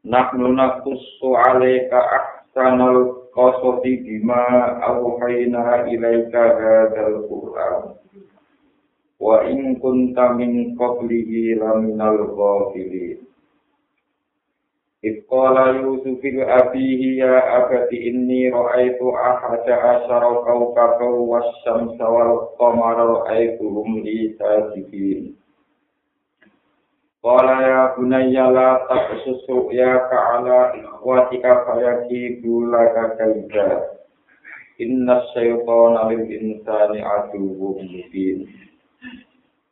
Nahnu naqussu 'alaika ahsanal qasasi bima awhayna ilaika hadzal Qur'an. Wa in kunta min qablihi laminal ghafilin. Yusuf li abihi ya abati inni ra'aitu ahada asyara kawkaban wasyamsa wal qamara ra'aituhum li sajidin. Qala ya bunayya la taqsus ru'yaka ala ikhwatika fayakidu laka kaida. Inna syaitana lil insani aduwwun mubin.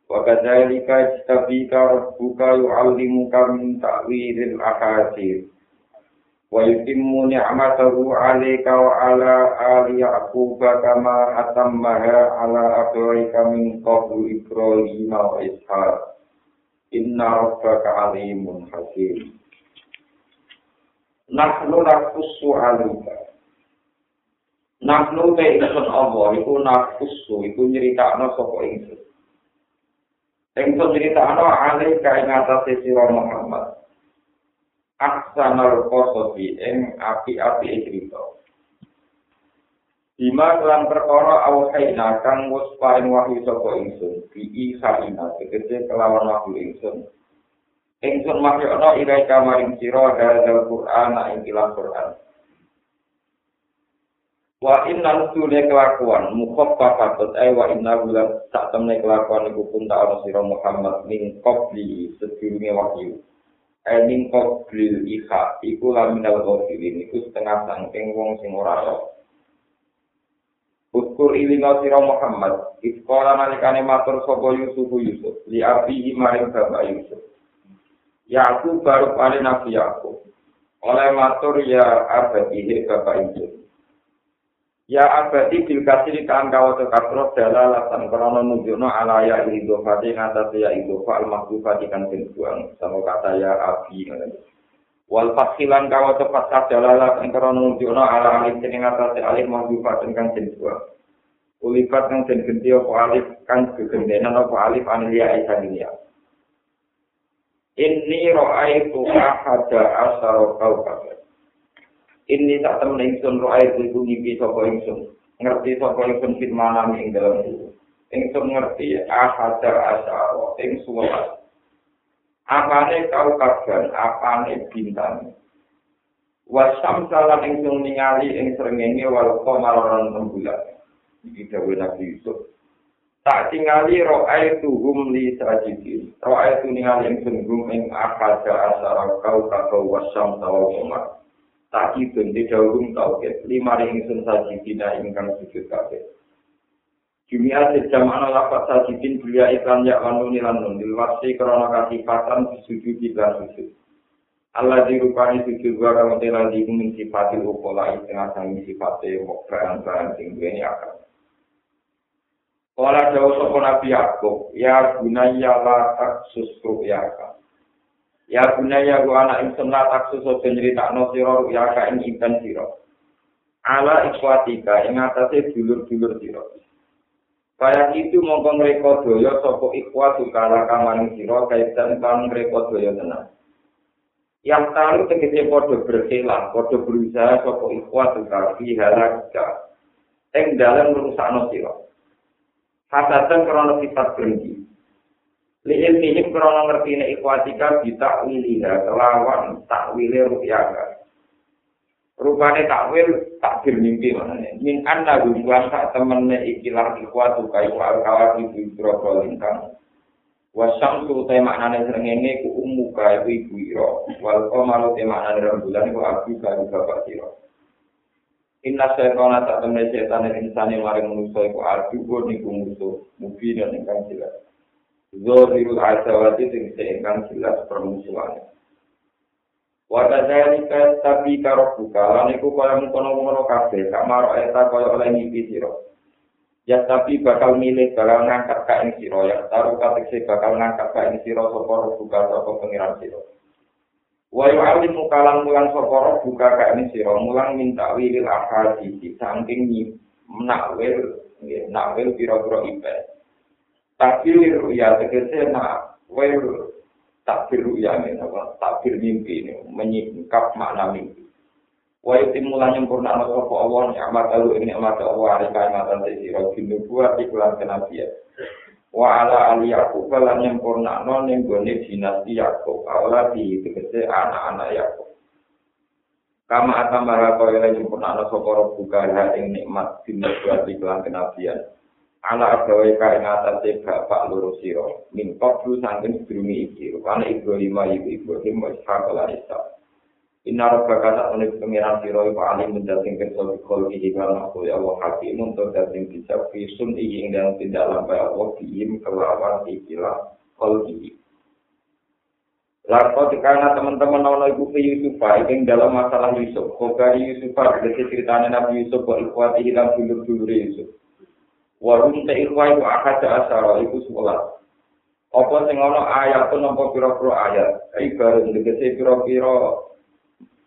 Wa kadzalika istabika rabbuka yu'allimuka min ta'wilil ahadith. Wa yutimmu ni'matahu 'alaika wa 'ala ali Yaquba kama atammaha 'ala abawaika min qablu Ibrahim wa Ishaq. Inna rabbaka alimun hakim. Nahnu nakussu alika. Nahnu te ingsun Allah, iku nakussu, iku nyeritakno sapa ingsun. Ingsun nyeritakno alika ing atase sira Muhammad. Aksanal qasasi ing api-api cerita. Bima kelan perkara awhaina kang wis paring wahyu saka ingsun bi isa ina tegese kelawan wahyu ingsun. Ingsun mahyana ira kamaring sira hadzal Qur'an ing kitab Qur'an. Wa inna lusule kelakuan mukhaffafatut ay wa inna bulan sak temne kelakuan iku pun tak ana sira Muhammad min qabli sedurunge wahyu. Ay min qabli iha iku laminal ghafilin iku setengah sangking wong sing ora roh. Uskur ilinga sira Muhammad, iskola nalikane matur sapa Yusuf Yusuf, li abi maring bapak Yusuf. Yakub baru pale Nabi Yakub. Oleh matur ya abadi he bapak Yusuf. Ya abadi bil kasih kan kawato katro dalalatan krono nunjukno ala ya idofati ngatas ya idofa al makhlufati kan buang sama kata ya abi wal fakhilan kawa tepat kadalala ing krono nunjukno ala alif ing atase alif mahdzufat kang den dua. Ulipat kang den genti apa alif kang gegendenan apa alif anilia isa dunia inni ra'aitu ahada asara kawkab inni tak temen ingsun ra'aitu iku ngimpi sapa ingsun. Ngerti sapa ingsun fit manami ing dalam ingsun ngerti ahada asara ing suwat apane kau kaban apane bintang? Wasam salam ing sing ningali ing srengenge wal qamaran rembulan. Iki dawuh Nabi Yusuf. Tak tingali ro'ay tuhum li sajidi ro'ay tu ningali ing sungguh ing akada asara kau kakau wasam tawal qamar. Tak di dawuh tau lima ring sun sajidi ingkang sujud kabeh Jumia sejam ana lapat sajidin belia iklan ya wanu nilanun dilwasi krono kasifatan sujud di dalam sujud. Allah dirupani sujud gua kamu telah dihumin sifati upola tengah sangi sifati mokran-kran sing duweni akal. Kala jauh sopo Nabi Yakub, ya gunaya la taksus ru'yaka. Ya gunaya gua anak insun la taksus ojo nyeritakno siro ru'yaka ing ikan siro. Ala ikwatika ing atasnya dulur-dulur siro. Kaya itu mongko mereka doyo sopo ikhwa sukala kamani siro kaitan kan mereka doyo tenang. Yang tahu tegese podo berkelah, podo berusaha sopo ikhwa sukala dihala kita. Eng dalam merusak no siro. Hasatan krono sifat berhenti. Lihin nihim krono ngerti ne ikhwatika bisa wiliha kelawan tak wili rupiaga. Rupane takwil takdir mimpi manane min anna bukan sak temene ikilah ikhwatu kai wa kawat ibu bro lintang wasam tu te maknane srengenge ku ummu kai ibu ira wal qamaru te maknane rembulan ku abu kai bapak sira Inna syaitana tak temne setan yang insani maring manusia iku arju gur niku musuh mubi dan ingkang jelas. Zohirul asawati sing ingkang jelas permusuhannya. Wa kadzalika tapi karo buka lan iku kaya mengkono-kono kabeh kamar eta kaya oleh mimpi sira. Ya tapi bakal milih bakal ngangkat ka ing sira ya taruh katekse bakal ngangkat ka ing sira sapa buka sapa pengiran sira. Wa yu'alim mukalan mulang sapa buka ka ing sira mulang minta wilil ahadisi saking menakwil nakwil pira-pira ipe. Tapi ya tegese nak wel takbir ruya ini, apa? takbir mimpi ini, menyingkap makna mimpi. Wa itimulan nyempurna no sopo Allah, ni'mat alu ini ni'mat Allah, hari kaimatan sisiro, binu buat iklan kenabian. Wa ala ali Yaqub lan nyempurna no ning gone dinasti Yaqub, ala di tegese anak-anak Yaqub. Kama atamara kaya nyempurna no sopo buka ing nikmat binu buat iklan kenabian. Ala gawe kae ngatasé bapak loro sira min qablu sanggen sedurunge iki kana Ibrahim ibu Ibrahim wis hakala isa Inna rabbaka ta'ala pengiran sira iku alim mendating kersa kol iki kan aku ya Allah hakim untuk dating bisa fisun iki ing dalam tindak lampai Allah diim kelawan ikilah kol iki Lalu karena teman-teman nawa ibu ke Yusuf, ini dalam masalah Yusuf. Kau dari Yusuf, ada ceritanya Nabi Yusuf, buat ikhwati hilang dulur-dulur Yusuf. Warum te ikhwa iku akad asara iku sekolah. Apa sing ana ayat pun nampa pira-pira ayat. Ibarat ndegese pira-pira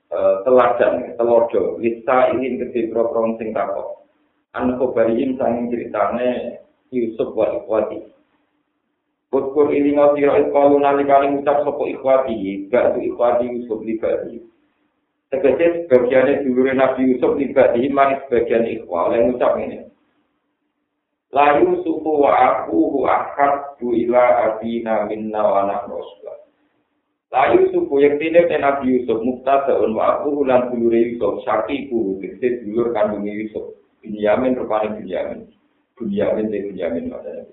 uh, teladan, telodo. Lista ini gede pira-pira sing takok. An kobariyin sanging ceritane Yusuf wa ikhwati. Kukur ini ngau siro ikhwalu nalikali ngucap sopo ikhwati, gak ikhwati Yusuf libati. Tegese sebagiannya dulu Nabi Yusuf libati, manis sebagian ikhwa, oleh ngucap ini. Layu suku wa aku hu akad bu ila abina minna wa anak rasulah. Layu suku yang tidak dan Nabi Yusuf muktadaun wa aku hulan bulure Yusuf syakiku dikse dulur kandungnya Yusuf. Bunyamin rupanya Bunyamin. Bunyamin dan Bunyamin maksudnya.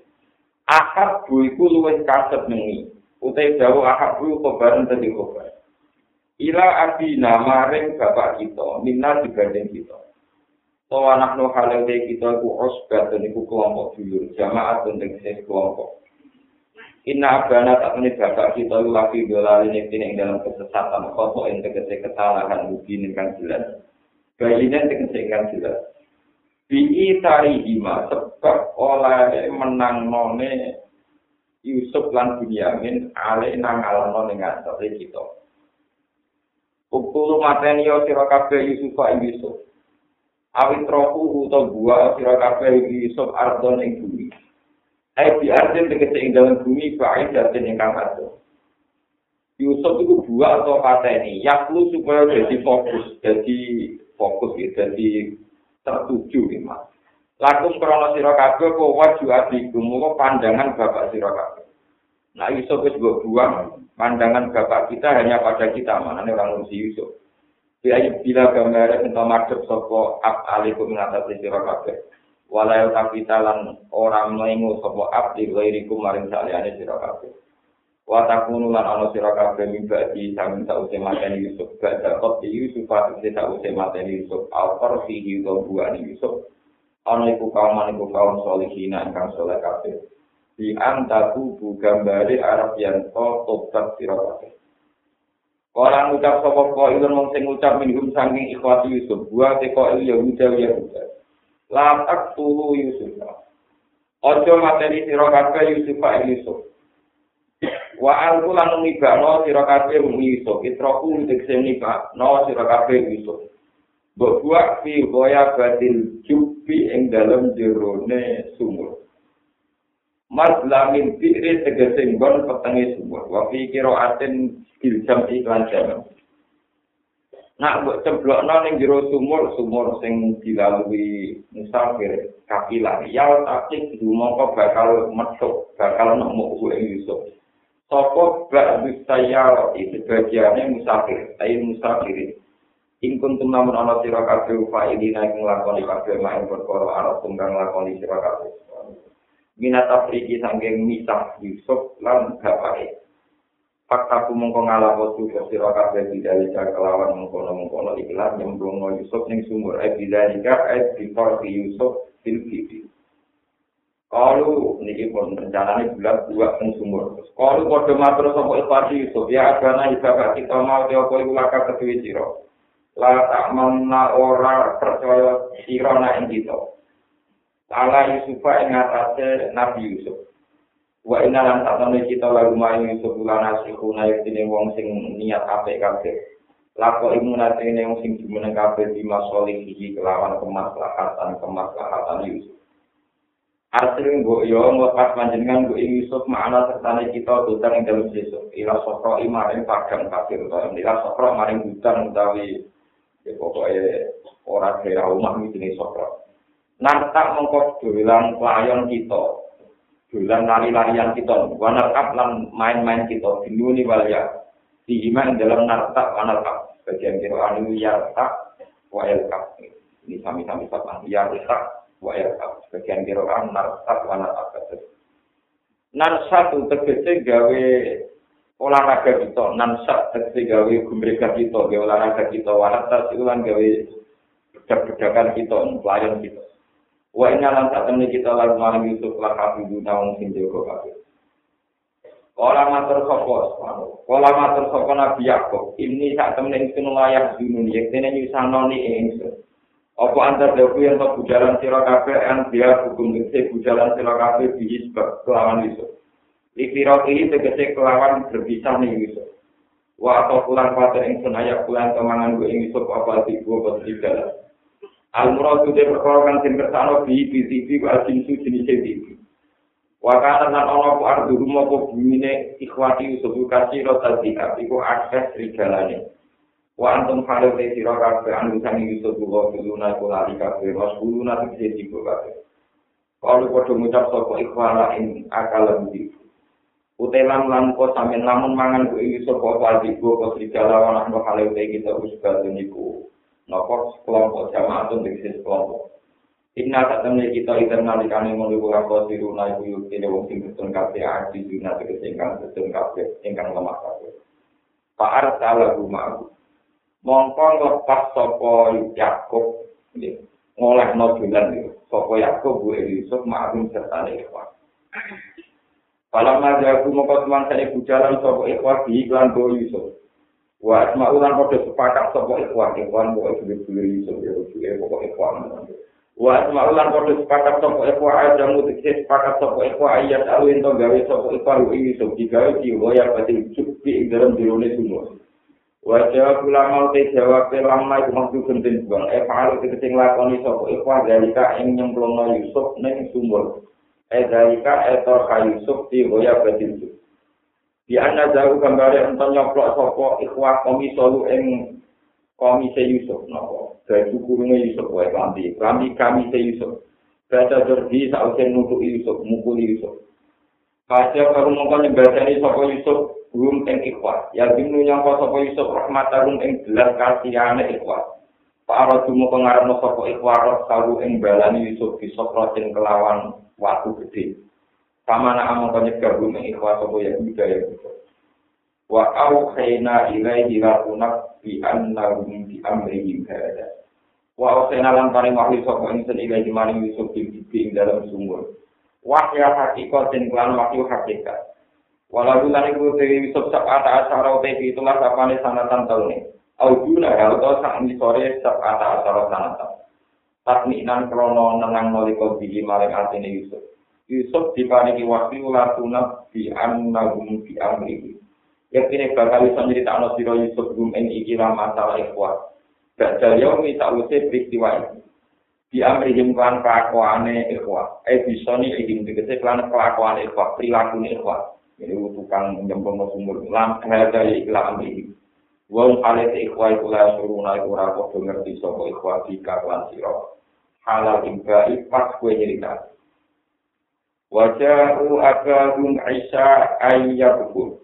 Akad bu iku luwes kaset nengi. Utai jauh akad bu kobaran tadi kobar. Ila abina maring bapak kita minna dibanding kita. So anak no halal kita ku osbat dan iku kelompok dulur jamaah dan dengan kelompok. Inna abana tak ini bapak kita lagi dolali ini dalam kesesatan kotor yang tegese kesalahan mungkin kan jelas. Bayinya tegese kan jelas. Bi tari hima sebab oleh menang none Yusuf lan Bunyamin ale nang alano ning ngasore kita. Ukulu mateni yo sira kabeh Yusuf Yusuf. Awit rohu utawa buah sira kabeh iki sop ardon ing bumi. Ai di arjen tegese ing dalam bumi bae dadi ingkang ado. Yusuf itu buah atau pateni, yaklu supaya jadi fokus, jadi fokus ya, jadi tertuju ya mas. Lakum krono sira kabeh kok waju adiku, muga pandangan bapak sira kabeh. Nah Yusuf wis buang pandangan bapak kita hanya pada kita, mana orang Yusuf. Bi ayat bila gambar entah madhep sapa ab alikum ngatasi sira kabeh. Walau kapita lan ora mlengu sapa ab di ghairiku maring saliyane sira kabeh. Wa takunu lan ana sira kabeh mimba di sami sause mateni Yusuf. Badha kot di Yusuf pati sause mateni Yusuf. Alfar fihi wa buani Yusuf. Ana iku kaum iku kaum solihina ingkang soleh kabeh. Di antaku bu gambare Arab yang to sira kabeh. Orang ucap sapa kok ilmu mung sing ucap minhum saking ikhwati Yusuf, buah teko il Yahuda Yahuda. Latak tulu Yusuf. Ojo materi sira kabeh Yusuf Pak Yusuf. Wa alku lan ngibano sira kabeh Yusuf, itroku dikse ngibano sira kabeh Yusuf. Mbok buak fi goya badil jupi ing dalem jerone sumur. Mas lamin fikri tegese nggon petenge sumur. Wa fi kira aten iljam iklan jaman. Nak mbok cemplokno ning jero sumur, sumur sing dilalui musafir kapilah. Ya tapi dumangka bakal metuk, bakal nemu kuwi Yusuf. Sopo bak saya itu bagiannya musafir, ayo musafir. Ingkun tunamun ana sira kabeh faili nek nglakoni kabeh main perkara arep tunggang nglakoni sira kabeh. Minat Afriki sanggeng misah Yusuf lan bapake. Fakta ku mongko ngalapo suku sira kabeh bidalika kelawan mengkono-mengkono ikhlas nyemplungno Yusuf ning sumur e bidalika e bifor Yusuf fil kibi. Kalau niki pun rencananya bulan dua pun sumur. Kalau kode matur sama ikhwati Yusuf ya agana ibadah kita mau tiap kali laka kedua siro. Lah tak mana ora percaya siro na ing kita. Allah Yusufa ing atase Nabi Yusuf. Wa inna lan satane kita lagu main Yusuf bulan asiku na yektine wong sing niat apik kabeh. Lako imunate ne wong sing jumeneng kabeh di masolih iki kelawan kemaslahatan kemaslahatan Yusuf. Asli mbok yo nglepas panjenengan mbok ing Yusuf makna sertane kita dutan ing dalem Yusuf. Ila sokro imaring padang kafir utawa ila sokro maring dutan utawi ya pokoke ora kaya omah iki sokro. Nantak mengko dolan layon kita. Dolan lari-larian kita. Wanarkap lan main-main kita. Dinuni walya. Dihiman dalam nartak wanarkap. Bagian kira anu yartak wa elkap. Ini sami-sami sapan. Yartak wa yarkab sebagian kiroan narsat wa narsat narsat tegese gawe olahraga kita narsat tegese gawe gumrega kita gawe olahraga kita wa narsat ulang gawe bedak-bedakan kita pelayan kita wa inna saat ini kita lalu malam Yusuf lah kafidu naung sing jaga kabeh Kala matur sapa Kala matur sapa Nabi Yakub ini sak temen ingsun layak dunun yektene nyusanoni ingsun Apa antar dawu yang tak bujalan sira kabeh an dia hukum tegese bujalan sira kabeh biji sebab kelawan iso. Ikira ini tegese kelawan berpisah nih iso. Wa atau pulang pada ing senaya pulang kemangan gue ing iso apa tibu apa tiga. Al murad itu perkara kan sing kersano bi bi tibi wa jinsu jenis tibi. Wa kana lan ana ku ardu rumah ku bumine ikhwati Yusuf kasiro tadi iku akses rigalane. wa antum khalu te sira kabeh anu sami Yusuf wa kuluna kula kabeh wa kuluna te sing kok kabeh kalau padha ngucap sapa ikhwana ing akal budi utelan lan ko sampeyan lamun mangan ku Yusuf apa ali ku kok serigala khalu te kita wis badhe napa? Kelompok jamaah ing sing kelompok. Inna satamne kita ikan nalikane mulu buka kosiru na ibu yuk ini wong sing betul kabeh adi dina tegese ingkang betul kabeh ingkang lemah kabeh. Pak Arta rumah mongko lepas sapa Yakub ngoleh no bulan itu sapa Yakub bu Yusuf ma'rum serta ikhwan Kalau nanti aku mau teman saya bujalan sapa ikhwan di iklan bu Yusuf Wah, semua ulang kode sepakat sopo ikhwan, ikhwan bu Yusuf Yusuf ya, ya pokok ikhwan. Wah, semua ulang kode sepakat sopo ikhwan, aja mutik sepakat sopo ikhwan, ayat alwin to gawe sopo ikhwan bu Yusuf, digawe di loya pati cukup dalam dirone semua. Wajah pula mau te jawab lama itu maksud gentin buang. Eh pahalu kita sing lakoni sopo ikhwa dalika ing nyemplungno Yusuf neng sumur. Eh dalika etor ka Yusuf di goya badin Di anna jauh gambare enton nyoplok sopo ikhwa komi solu ing komi se Yusuf. Nopo. Dari kurunge Yusuf wae klambi. Klambi kami se Yusuf. Baca jordi sausen nutuk Yusuf. Mukul Yusuf. Kasih kalau mongko nyembadani sopo Yusuf rum ing ikhwat ya binu nyangka sapa Yusuf rahmat rum ing gelar kasihane ikhwat para dumo pengarepno sapa ikhwat sawu ing balani Yusuf sokratin kelawan watu gede samana among kanyek rum ing ikhwat sapa ya budaya wa au khayna ilaihi lakunak bi anna rum bi amrihi kada wa au khayna lan paring wahyu sapa ingsun ilaihi maring Yusuf di ing dalam sumur wahya hakikat dan kelan wahyu hakikat Walau lan iku dewi Yusuf sabata asara utai itulah sapane sanatan taune. Aujuna ya utawa sak sore sabata asara sanatan. Takminan krono nenang nalika bihi maring atine Yusuf. Yusuf diparingi wahyu latuna bi annahum bi amrihi. Yaktine bakal bisa nyeritakno sira Yusuf gum ing iki masalah ikhwat. Bajal yaumi sakwise peristiwa iki. Di amrihim klan kelakuane ikhwat. Eh bisa nih ihim tegese klan kelakuane ikhwat, perilakuane ikhwat. ini tukang nyembong sumur lam ada iklan amri wong kale te ikhwa iku la suruh naik ora padha ngerti sapa ikhwa di kaklan sira halal imba pas kue nyerita wajahu agahum isa ayyabul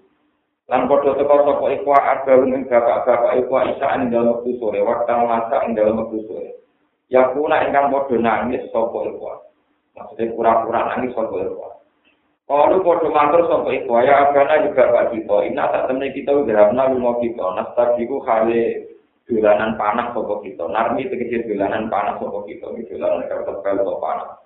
lan padha teko sapa ikhwa agahum ing bapak-bapak ikhwa isa ing dalem wektu sore waktu masak ing dalem wektu sore yakuna ingkang padha nangis sapa ikhwa maksudnya pura-pura nangis sapa ikhwa Kalau bodoh matur sopo itu, ya agana juga pak kita. Ini tak temen kita udah pernah rumah kita. Nastar itu kali dolanan panas sopo kita. Narmi kecil dolanan panas sopo kita. Dolanan kertas sopo panas.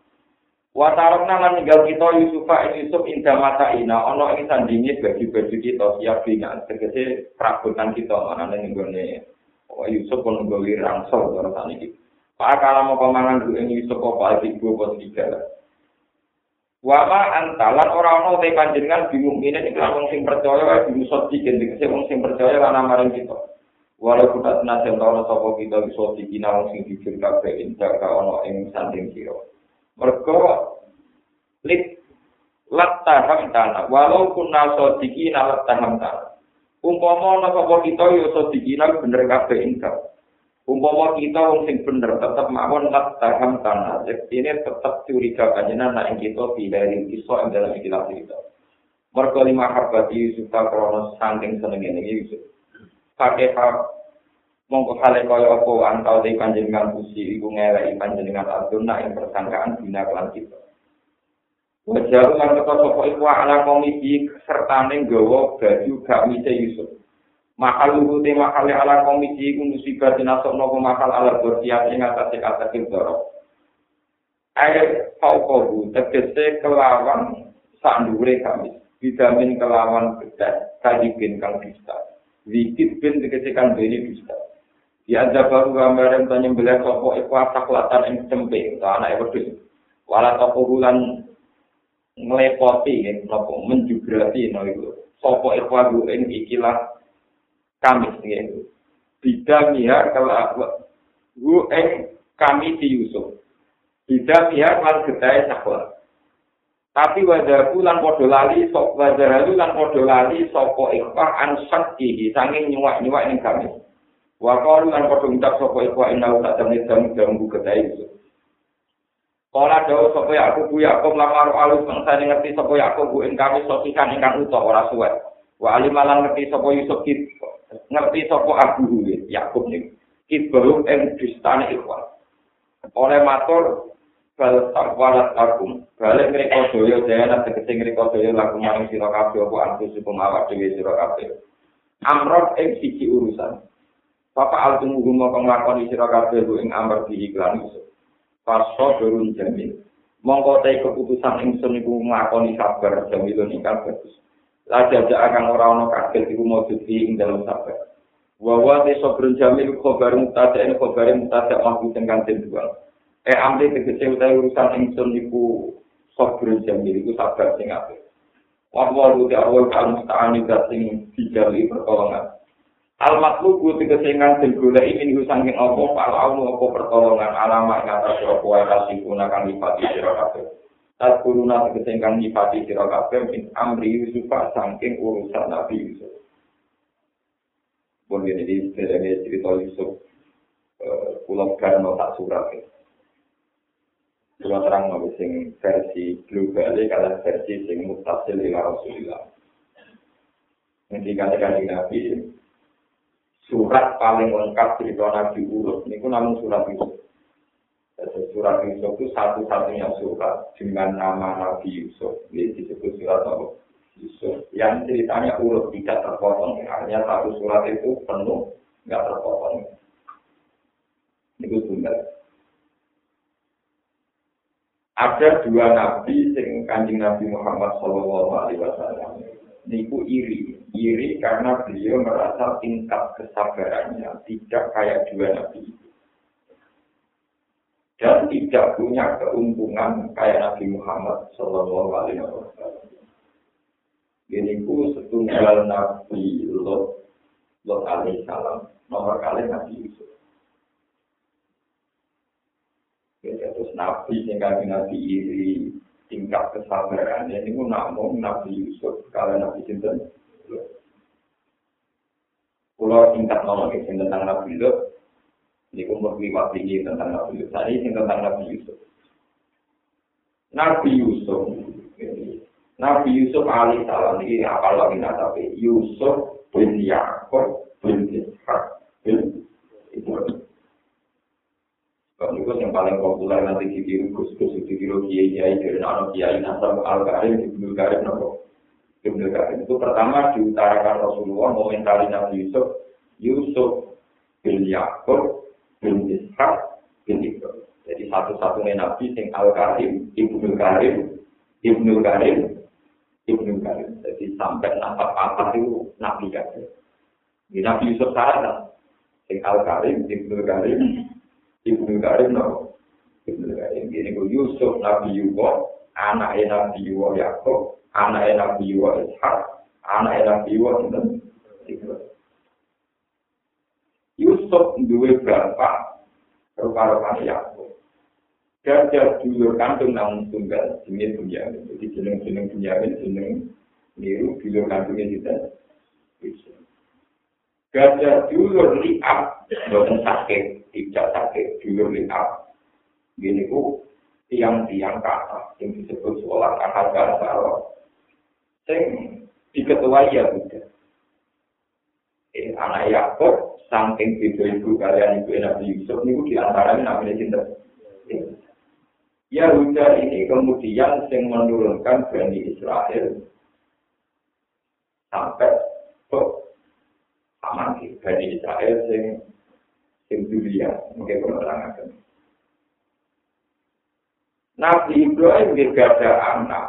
Wa tarokna lan ninggal kita Yusufa ing Yusuf indah mata ina ana ing sandinge baju-baju kita siap dengan tegese perabotan kita ana ning gone Oh Yusuf pun nggawe rangsel ora saniki. Pak kala mau pamangan ing Yusuf apa ibu apa tiga. Wa ma antalan ora ana te panjenengan bingung ini iki wong sing percaya wae bingung sodi tegese wong sing percaya lan amaring kita. Walau kita senajan tau sapa kita bisa dikina wong sing jujur kabeh indah ka ana ing sanding sira. Mergo lit latta hamtana walau kunna sodiki na latta hamtana umpama ana sapa kita yo sodiki na bener kabeh ingkang. Umpama kita wong sing bener tetep mawon latta hamtana ini tetep curiga kanjena nek kita dari iso ing dalam ikilah kita. Mergo lima harbati Yusuf kronos saking senenge Yusuf pakai mongko kale kaya apa antau di panjenengan pusi iku ngeleki panjenengan aduna ing persangkaan dina kelan kita. Wajar lan kata sapa iku ala komisi sertane nggawa baju gak mise Yusuf. Mahal luhu te mahal ala komisi iku musibah dinasok nopo mahal ala bersiap ing atase kata kibdoro. Air paukohu tegese kelawan sandure kami. Bidamin kelawan bedas kadibin kang bisa. Wikit bin tegese kang bini bisa. Ya ada baru gambaran tanya bela sopo iku kelatan yang cempe atau anak wedhus. Wala toko bulan ngelepoti ya, nopo menjugrati no itu. Sopo iku agu ing ikilah kami ya. Bida miha kalau gu ing kami di Yusuf. Bida miha lan gedai sakwa. Tapi wajah bulan podo lali, sok wajah lan podo lali, sopo ikhwah ansak ihi, sanging nyuwak-nyuwak ing kami. Wa qalu lan padha ngucap sapa iku inna ta temne dam dambu kedai itu. Kala dawa sapa ya aku bu Yakub lamar alus mangsa ngerti sapa ya aku bu ing kami sosikan ingkang utuh ora suwe. Wa alimalan ngerti sapa Yusuf kit ngerti sapa Abu Yakub ning kit baru ing distane ikhwan. Oleh matur bal takwalat akum balik ngriko daya daya tegese ngriko daya lagu maring sira kabeh apa antusikum awak dhewe sira kabeh amrot ing siji urusan Papa altum gumo kang lakoni sira kabeh ing amar di iklan iso. Paso berun jamin. Mongko te keputusan ingsun iku nglakoni sabar jamilun ingkang bagus. Lajar akan ora ana kaget iku maujud ing dalam sabar. Wa wa te sabrun jamil khabar mutada ing khabar mutada mahku tengkan den dua. Eh amri tegese utawi urusan ingsun iku sabrun jamil iku sabar sing apik. Wa wa lu te awal kang musta'ani sing dijali pertolongan. Al matlubu tegesengan sing golek ini sangking apa aunu apa pertolongan alama ing atas apa wae kasih gunakan nipati sira kabeh. Tas kuruna tegesengan nipati sira kabeh min amri Yusuf sangking urusan Nabi Yusuf. Bon ini sebenarnya cerita Yusuf pulau karena tak surat. Pulau terang mau sing versi global kalau versi sing mutasil ila Rasulullah. Nanti katakan Nabi surat paling lengkap cerita Nabi Urut. Ini pun namun surat Yusuf. Surat Yusuf itu satu-satunya surat dengan nama Nabi Yusuf. Ini disebut surat apa? Yusuf. Yang ceritanya urut tidak terpotong. Artinya satu surat itu penuh, nggak terpotong. Itu benar. Ada dua nabi sing kanjeng Nabi Muhammad Shallallahu Alaihi Wasallam niku iri. Iri karena beliau merasa tingkat kesabarannya tidak kayak dua nabi dan tidak punya keuntungan kayak Nabi Muhammad Shallallahu Alaihi Wasallam. Ini ku setunggal Nabi Lot Lot Alaihi Salam nomor kali Nabi Yusuf. Ya, terus Nabi sehingga Nabi iri tingkat kesabaran. Ini pun namun Nabi Yusuf kalau Nabi Sinten. Pulau tingkat nomor ini tentang Nabi Yusuf. Ini pun berliwat tinggi tentang Nabi Yusuf. Tadi ini tentang Nabi Yusuf. Nabi Yusuf. Nabi Yusuf alaihi salam. Ini apa lagi tapi Yusuf bin Yakob bin Ishak bin Ibrahim Kalau itu yang paling populer nanti ditiru gus-gus, ditiru kiai-kiai dari anak kiai nasab al-karim, ibnu karim, nopo. Ibnu karim itu pertama diutarakan Rasulullah momentari Nabi Yusuf, Yusuf bin Yakub bin Ishak bin Ibrahim. Jadi satu-satunya nabi sing Al Karim, Ibnu Karim, Ibnu Karim, Ibnu Karim. Jadi sampai nampak apa itu nabi. Di Nabi Yusuf salah sing Al Karim, Ibnu Karim, Ibnu Karim no. Ibnu Karim ini ku Yusuf Nabi Yusuf, anak Nabi Yusuf Yakub, anak Nabi Yusuf Ishak, anak Nabi Yusuf Yusuf duwe berapa rupa-rupanya Yakub. Gajah dulur kandung namun tunggal, jenis Bunyamin. Jadi jeneng-jeneng Bunyamin, jeneng niru dulur kandungnya kita. Gajah dulur liap, bukan sakit, tidak sakit, dulur liap. Gini ku, tiang-tiang kata, yang disebut seolah kata gajah. Sing diketuai ya buddha. Eh, anak Yakob, saking beda ibu kalian ibu Nabi Yusuf, ini diantaranya namanya cinta. Yahuda ini kemudian yang menurunkan Bani Israel sampai aman Bani Israel yang yang dunia mungkin penerangan. Nabi Ibrahim juga ada anak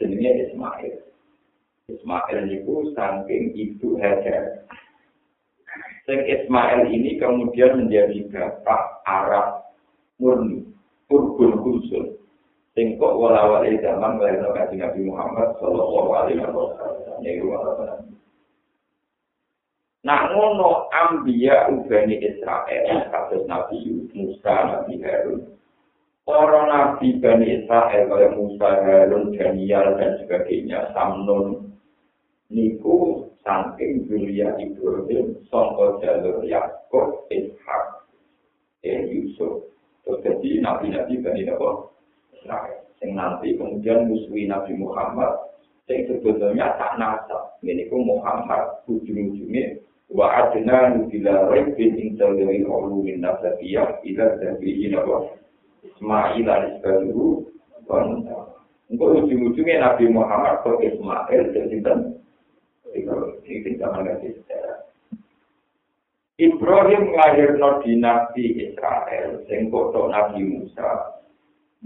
jenisnya Ismail. Ismail itu saking ibu Hajar. Sing Ismail ini kemudian menjadi bapak Arab murni Urbun Kulsul. Sing kok wala-wala zaman melahirno kaji Nabi Muhammad sallallahu alaihi wasallam. Nah ngono ambiya ubani Israel kados Nabi Musa, Nabi Harun. Para nabi Bani Israel kaya Musa, Harun, Daniel dan sebagainya, Samnon, niku saking Julia Ibrahim, Songko Jalur Yakob, Ishak, eh Yusuf. Terus jadi nabi-nabi Bani Israel. Yang nanti kemudian musuhi Nabi Muhammad. Yang sebetulnya tak nasab. Ini Muhammad ujung-ujungnya. Wa adna nubila raibin dari Allah min nasabiyah ila dari Nabi Ismail al-Isbaluhu. Untuk ujung-ujungnya Nabi Muhammad ke Ismail dan Sinten. Ini mengerti sejarah. Ibrahim nglahirno dinasti Israel sing foto Nabi Musa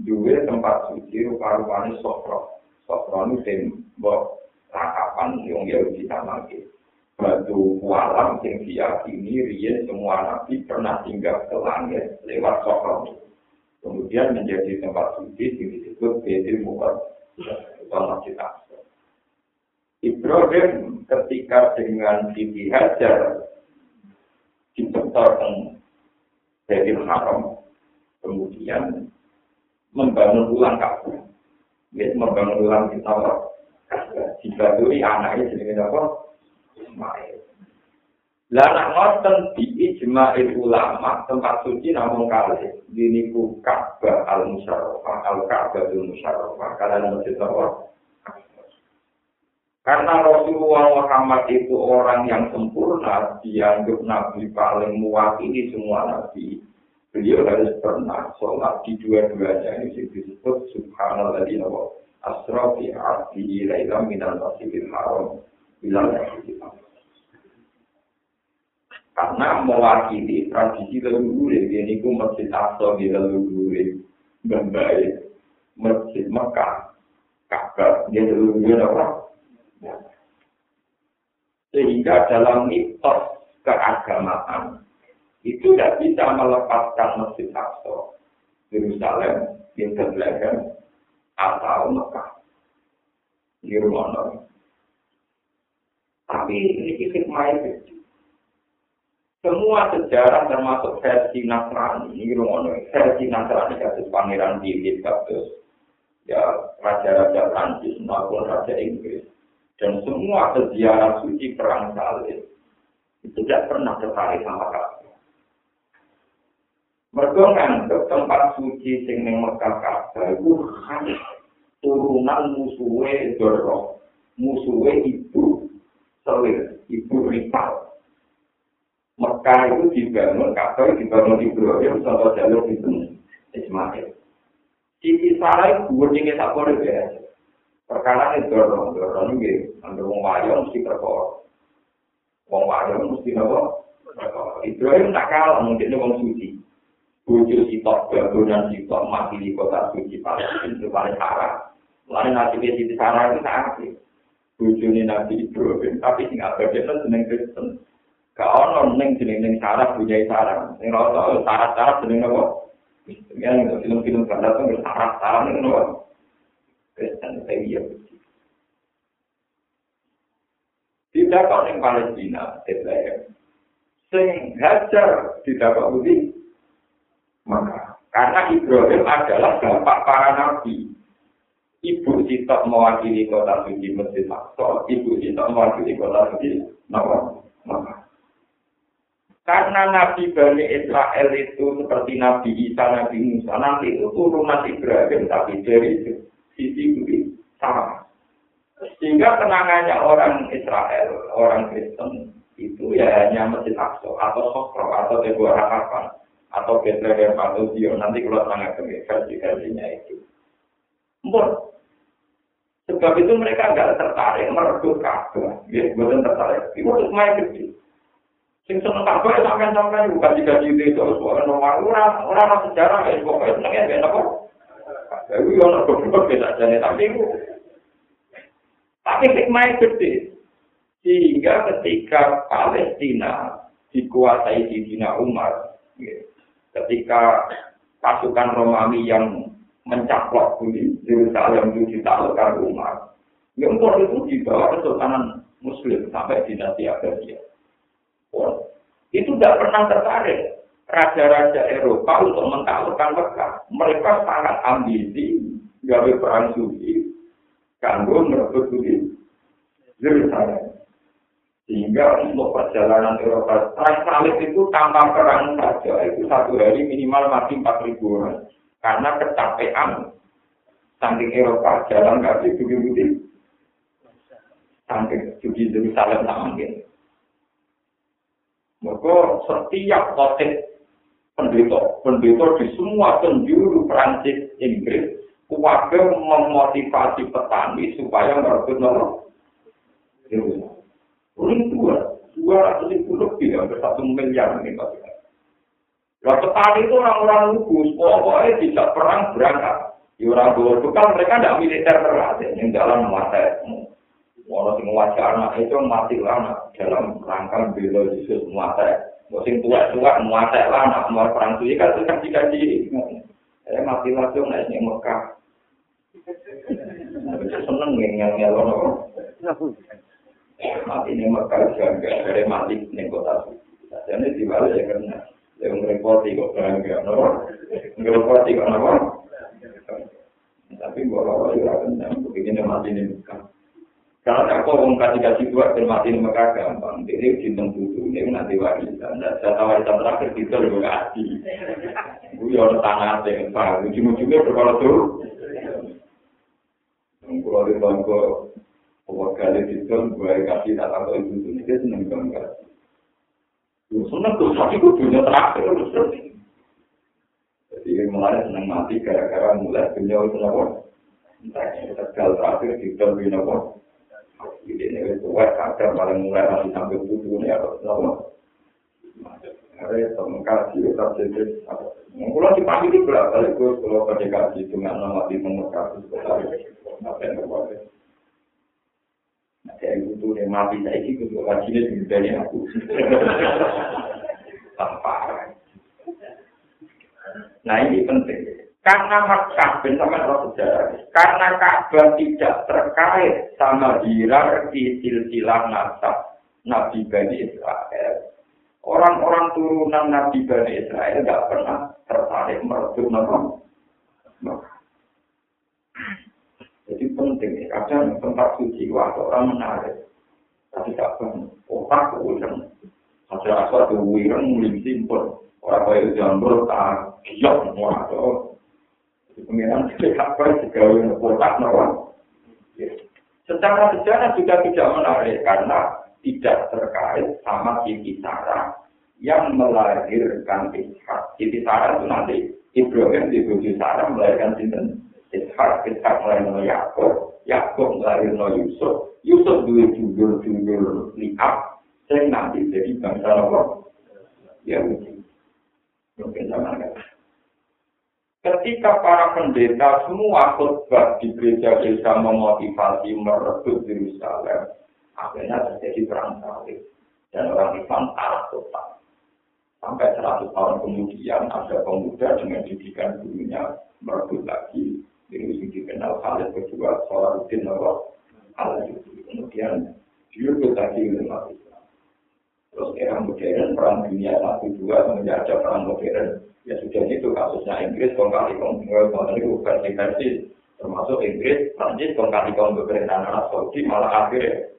duwe tempat suci rupa-rupane Sofro. Sofro ini sing mbok rakapan yang Yahudi tamake. Batu walam sing diyakini riyen semua nabi pernah tinggal ke langit lewat Sofro. Kemudian menjadi tempat suci yang disebut Bedir Mukad atau Masjid Ibrahim ketika dengan Siti Hajar dibentorkan dari haram, kemudian membangun ulang Ka'bah. Membangun ulang kita dibaturi anaknya jadi apa? Ismail. Lah nak ngoten di ijma'il ulama tempat suci namun kali ini ku Ka'bah al-Musyarrafah al-Ka'bah al-Musyarrafah kalian masjid apa? Karena Rasulullah Muhammad itu orang yang sempurna, dianggap Nabi paling mewakili semua Nabi. Beliau harus pernah sholat di dua-duanya ini disebut Subhanallah di Nabi. Asra fi arti ilailam minal masjidil haram bilal Karena mewakili tradisi leluhur, ini ku masjid Aqsa di leluhur, membaik masjid Mekah, Ka'bah, dia leluhur apa? Sehingga dalam mitos keagamaan itu tidak bisa melepaskan Masjid Aqsa, Yerusalem, Bethlehem, atau Mekah. Rumah Tapi ini hikmah itu. Semua sejarah termasuk versi Nasrani, ini rumah versi Nasrani kasus Pangeran Philip, kasus ya raja-raja Prancis maupun raja Inggris dan semua sejarah suci perang salib itu tidak pernah tertarik sama Ka'bah. Mereka nganggep tempat suci sing ning Mekah Ka'bah itu turunan musuhe Doro, musuhe ibu Selir, ibu Ripal. Mekah itu dibangun, Ka'bah dibangun Ibrahim, sama jalur itu Ismail. Sisi sarai guningnya tak boleh biasa. Perkara ini dorong, dorong ini, ambil wong wayo mesti perkara. Wong wayo mesti apa? Ibrahim tak kalah, mungkin wong suci. Bujuk sitok, bangunan sitok, mati di kota suci Palestina itu paling parah. Lalu nasibnya Siti Sarah itu sakit. Bujuni Nabi Ibrahim, tapi sing abadnya seneng Kristen. Gak ono neng jeneng neng Sarah punya Sarah. Neng rata Sarah Sarah jeneng apa? Ya nggak film-film barat tuh Sarah Sarah neng apa? Kristen saya. Tidak kau neng Palestina, Bethlehem. Sing hajar tidak kau budi. Maka karena Ibrahim adalah bapak para nabi. Ibu Sitok mewakili kota suci Masjid Aqsa, Ibu Sitok mewakili kota suci Nawa. Karena Nabi Bani Israel itu seperti Nabi Isa, Nabi Musa, nanti itu turunan Ibrahim, tapi dari sisi budi sama. Sehingga kenangannya orang Israel, orang Kristen, itu ya hanya Masjid Aqsa, atau Sokro, atau Teguh Harapan, atau Bethlehem, atau Zion, nanti kalau sangat versi-versinya itu. Mbok. Sebab itu mereka nggak tertarik merebut Ka'bah. Ya, bukan tertarik. Itu main kecil. Sing seneng Ka'bah ya sampean-sampean bukan tiga itu terus orang orang orang orang sejarah ya pokoknya senengnya kayak apa. Tapi orang goblok beda jadi tapi itu tapi hikmah gede. Sehingga ketika Palestina dikuasai di Dina Umar, ya, ketika pasukan Romawi yang mencaplok bumi Yerusalem itu ditaklukkan rumah. Ya empor itu dibawa Kesultanan Muslim sampai dinasti Abbasiyah. Oh, itu tidak pernah tertarik raja-raja Eropa untuk mentaklukkan Mekah. Mereka sangat ambisi, gawe perang suci, kanggo merebut bumi Yerusalem. Sehingga untuk perjalanan Eropa, perang salib itu tanpa perang saja, itu satu hari minimal mati 4.000 orang. karena kecapean saking Eropa jalan kaki bukti-bukti saking juga Jerusalem tak mungkin. Maka setiap kotek pendeta, pendeta di semua penjuru Prancis, Inggris, keluarga memotivasi petani supaya merebut nomor. Ini dua, dua ratus ribu lebih, hampir satu miliar ini maksudnya. Nah, petani itu orang-orang lugus, pokoknya tidak perang berangkat. Ya orang tua kan mereka tidak militer terlatih, yang dalam mata Orang sing wajah anak itu mati lama dalam rangka bela Yesus mata. Sing tua-tua mata lama, mau perang suci kan itu kan dikaji. Eh mati langsung naik nih Mekah. Seneng yang ngelon Mati nih Mekah juga dari mati nih kota. Jadi dibalik ya karena yang ngerepoti kok bangga, no? Ngerepoti kok apa? Tapi bawa juga kenyang, begini mati ini Karena aku mau kasih kasih dua mati ini mereka gampang. Jadi cinta butuh ini nanti warisan. Dan saya warisan terakhir kita lebih kasih. Gue ya orang tanah yang pak. Ujung-ujungnya berkala tuh. Kalau di bangku, kalau kali itu gue kasih tak tahu itu itu dia seneng banget. Seneng tuh, tapi gue punya terakhir. Jadi mulai seneng mati gara-gara mulai punya itu nopo. Entah ini tegal terakhir di dalam ini nopo. Jadi ini itu wah kadang paling mulai masih sampai tujuh ini atau nopo. Ada teman kasih tetap jadi. Kalau di pagi itu berapa kali gue kalau pakai kasih dengan nama di nomor kasus apa yang terbaik. kayak gitu nih mati saya itu tuh wajibnya dari aku tanpa nah ini penting karena Makkah ben sama roh sejarah karena Ka'bah tidak terkait sama hierarki silsilah nasab Nabi Bani Israel orang-orang turunan Nabi Bani Israel nggak pernah tertarik merebut Makkah Jadi penting kadang tempat suci waktu orang menarik. Tapi tak pernah, otak kemudian. Hasil asal itu wireng mulai simpel. Orang kaya jambul, tak giok, semua itu. Jadi pengiran tidak apa, juga otak nawang. Secara sejarah juga tidak menarik, karena tidak terkait sama Siti Sarah yang melahirkan Ishak. Siti Sarah itu nanti Ibrahim di Bukit Sarah melahirkan Sinten. Ishak, Ishak melainkan Yaakob, Yaakob melainkan Yusuf, Yusuf dua judul-judul lihat, saya nanti jadi bangsa Allah. Ya, mungkin. Mungkin sama kan. Ketika para pendeta semua khutbah di gereja-gereja memotivasi merebut Yerusalem, akhirnya terjadi perang salib dan orang Islam kalah total. Sampai 100 tahun kemudian ada pemuda dengan didikan gurunya merebut lagi ini dikenal Khalid kedua Salahuddin Allah Khalid kemudian direbut lagi umat Islam. Terus era modern perang dunia satu dua semenjak ada perang modern. Ya sudah itu kasusnya Inggris kong kali kong itu versi versi. Termasuk Inggris Prancis kong kali kong pemerintahan Arab Saudi malah akhirnya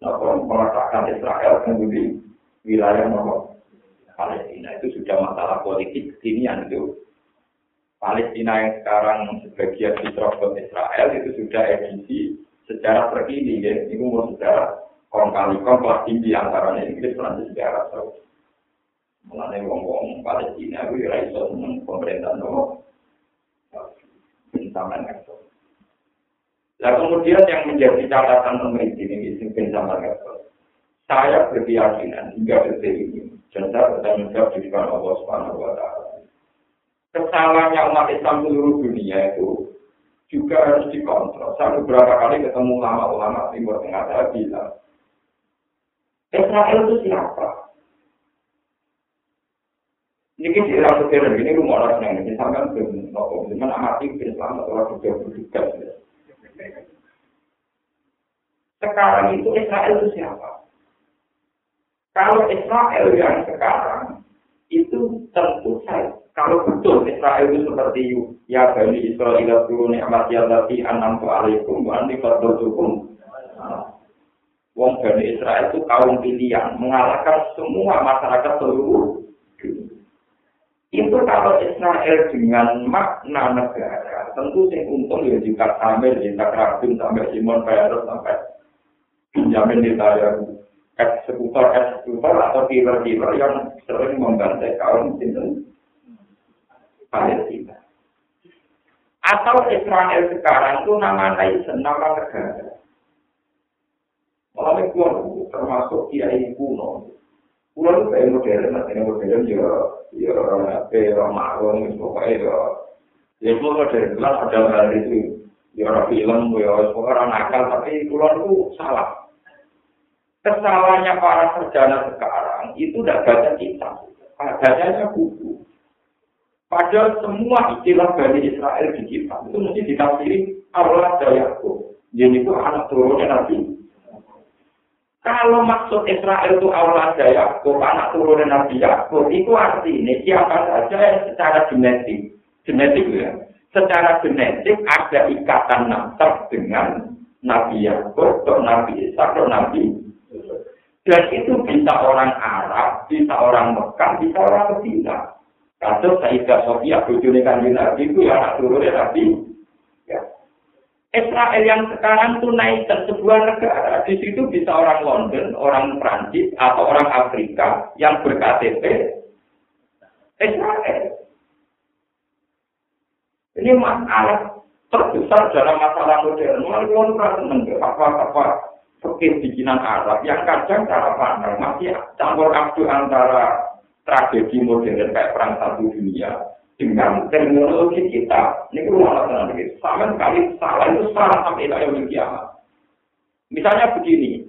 nah, meletakkan Israel kemudian wilayah nomor Palestina itu sudah masalah politik kekinian itu. Palestina yang sekarang sebagian diterobos Israel itu sudah edisi sejarah terkini ya. Ini umur sejarah kong kali kong tinggi antara Inggris Prancis dan Arab Saudi Mulane wong-wong Palestina kuwi ora iso seneng pemerintah nopo. Sampeyan ngerti. Nah kemudian yang menjadi catatan pemerintah ini sing sampeyan ngerti. Saya berkeyakinan hingga detik ini, dan saya bertanggung jawab di depan Allah Subhanahu wa Ta'ala. Kesalahannya umat Islam seluruh dunia itu juga harus dikontrol. Saya beberapa kali ketemu ulama-ulama Timur Tengah saya bilang, Israel itu siapa? Ini di era modern ini rumah orang yang ini sampai belum nopo, cuman amati Islam atau orang juga berduka. Sekarang itu Israel itu siapa? Kalau Israel yang sekarang itu tentu saja kalau betul Israel itu seperti ya bani Israel turun nikmat ya tapi anam alaikum wa anti hukum. Wong bani Israel itu kaum pilihan mengalahkan semua masyarakat seluruh itu kalau Israel dengan makna negara, tentu sing untung ya jika Samir, jika Rabin, sampai Simon Peres, sampai Benjamin Netanyahu, eksekutor-eksekutor atau killer-killer yang sering membantai kaum itu Palestina. Atau Israel sekarang itu nama nation, nama negara. Malah termasuk kiai kuno. Kulo itu kayak modern, artinya modern ya, ya orang apa, orang marung, pokoknya ya, ya kulo modern, kan ada hal itu, ya orang film, ya orang nakal, tapi kulo itu salah. Kesalahannya para sarjana sekarang itu tidak baca kitab, bacanya buku. Padahal semua istilah dari Israel di kitab itu mesti ditafsiri Allah Yakub. Jadi itu anak turunnya Nabi Kalau maksud Israel itu Allah ada Yakub, anak turun Nabi Yakub, itu artinya siapa saja yang secara genetik, genetik ya, secara genetik ada ikatan nasab dengan Nabi Yakub, atau Nabi Isa, atau Nabi dan itu bisa orang Arab, bisa orang Mekah, bisa orang Medina. Kasus Sayyidah Sofia, bujuni kanji Nabi itu ya anak turunnya Nabi Israel yang sekarang itu naik ke sebuah negara. Di situ bisa orang London, orang Prancis, atau orang Afrika yang berKTP Israel. Ini masalah terbesar dalam masalah modern. Mulai orang merasa apa-apa fakir bikinan Arab yang kadang cara pandang masih campur aduk antara tragedi modern kayak perang satu dunia dengan teknologi kita, ini rumah tenang begitu. Sama sekali salah itu salah sampai yang kiamat. Misalnya begini,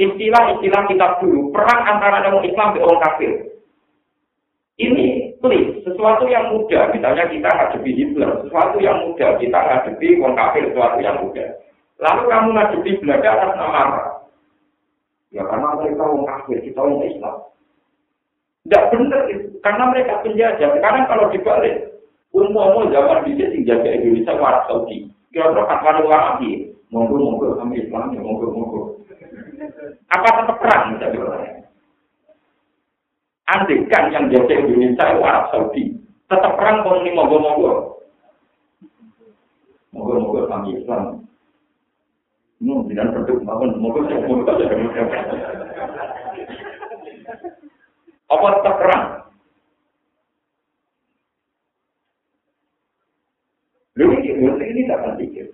istilah-istilah kita dulu, perang antara orang Islam dan orang kafir. Ini please, sesuatu yang mudah, misalnya kita ngadepi Hitler, sesuatu yang mudah, kita ngadepi orang kafir, sesuatu yang mudah. Lalu kamu ngadepi Belanda atas nama? Ya karena mereka orang kafir, kita orang Islam. Tidak benar itu, karena mereka penjajah. Sekarang kalau dibalik, umum zaman bisa ke Indonesia waras Saudi. Kira-kira fatwa ulama lagi, monggo monggo kami Islam ya monggo monggo. Apa tetap perang misalnya? Andai kan yang jadi Indonesia waras Saudi, tetap perang kalau ini monggo monggo. Monggo monggo kami Islam. Nu, tidak berdua, monggo monggo monggo. Apa tetap perang? Lalu ini, ini tidak pikir.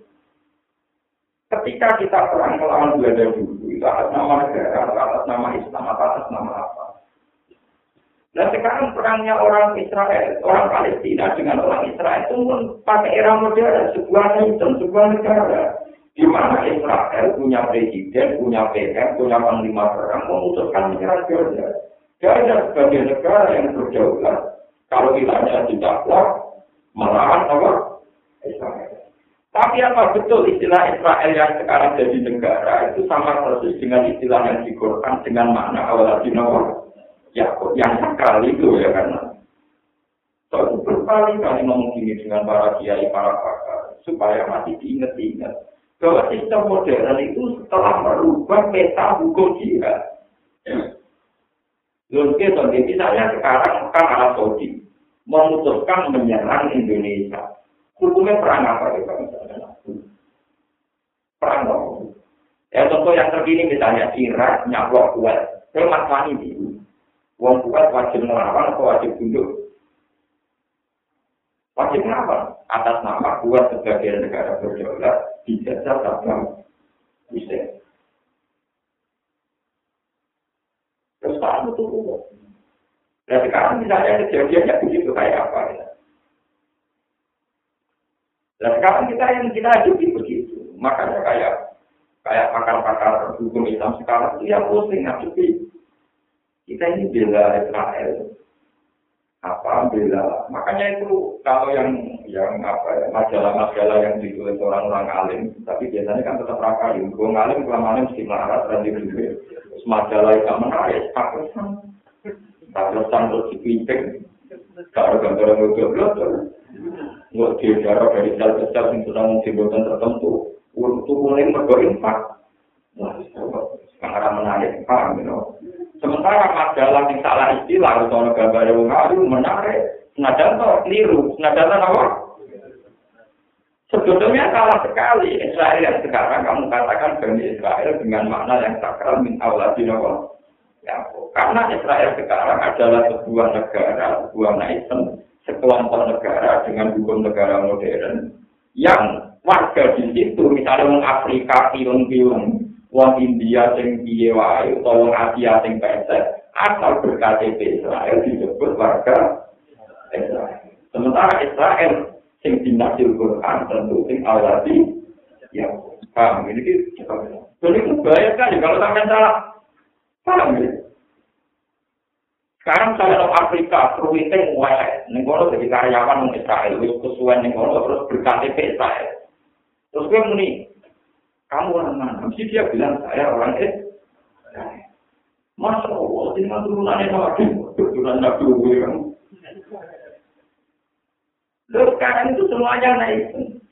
Ketika kita perang melawan Belanda dulu, itu atas nama negara, atas nama Islam, atas nama apa? Nah sekarang perangnya orang Israel, orang Palestina dengan orang Israel itu pun pakai era modern, sebuah nation, sebuah negara. Di mana Israel punya presiden, punya PM, punya panglima perang, memutuskan menyerang Jordan. Jordan sebagai negara yang berdaulat, kalau kita tidak didakwa, melawan apa? Israel. Tapi apa betul istilah Israel yang sekarang jadi negara itu sama persis dengan istilah yang digorkan dengan makna awal Nabi ya yang sekali itu ya karena so, berkali-kali ngomong dengan para kiai, para pakar supaya masih diingat-ingat bahwa sistem modern itu setelah merubah peta hukum jihad. Lalu kita misalnya sekarang kan Arab Saudi memutuskan menyerang Indonesia. Hukumnya perang apa kita misalnya? Perang apa? Ya contoh yang terkini misalnya Irak nyablok kuat. Saya mas ini Wong kuat wajib melawan atau wajib tunduk? Wajib melawan. Atas nama kuat sebagai negara berdaulat dijajah dalam bisa. Terus Pak itu Dan sekarang misalnya kejadiannya begitu kayak apa ya? Dan sekarang kita yang kita hadapi begitu. Makanya kayak kayak pakar-pakar hukum Islam sekarang itu yang pusing ngadepi. Kita ini bela Israel. Apa bela? Makanya itu kalau yang yang apa ya majalah-majalah yang ditulis orang-orang alim tapi biasanya kan tetap rakali gue ngalim kelamaan mesti melarat dan dibeli majalah yang menarik pakesan terus dipimpin. Kalau gambar yang gue belum nggak dijarah dari sel sel yang sedang jembatan tertentu. Untuk mulai berdoa wah sekarang menarik paham Sementara majalah yang salah istilah atau gambar yang ngaru menarik, senajan toh keliru, senajan apa? Sebetulnya salah sekali. Israel yang sekarang kamu katakan Bani Israel dengan makna yang sakral min Allah Ya, karena Israel sekarang adalah sebuah negara, sebuah nation, sekelompok negara dengan hukum negara modern yang warga di situ, misalnya orang Afrika, film-film, wong India wae utawa wong Asia sing pesek asal berKTP Israel disebut warga Israel. Sementara Israel sing dinasil Quran tentu sing awali ya paham ini kita Jadi itu bahaya sekali kalau sampai salah. Paham ya? Sekarang saya orang Afrika, peruwitnya mulai, nengono jadi karyawan orang Israel, itu kesuwen nengono terus berKTP Israel. Terus gue muni, kamu orang mana? Mesti dia bilang saya orang eh. Masya Allah, dengan turunannya Nabi, turunan Nabi kamu. Lalu sekarang itu semuanya naik,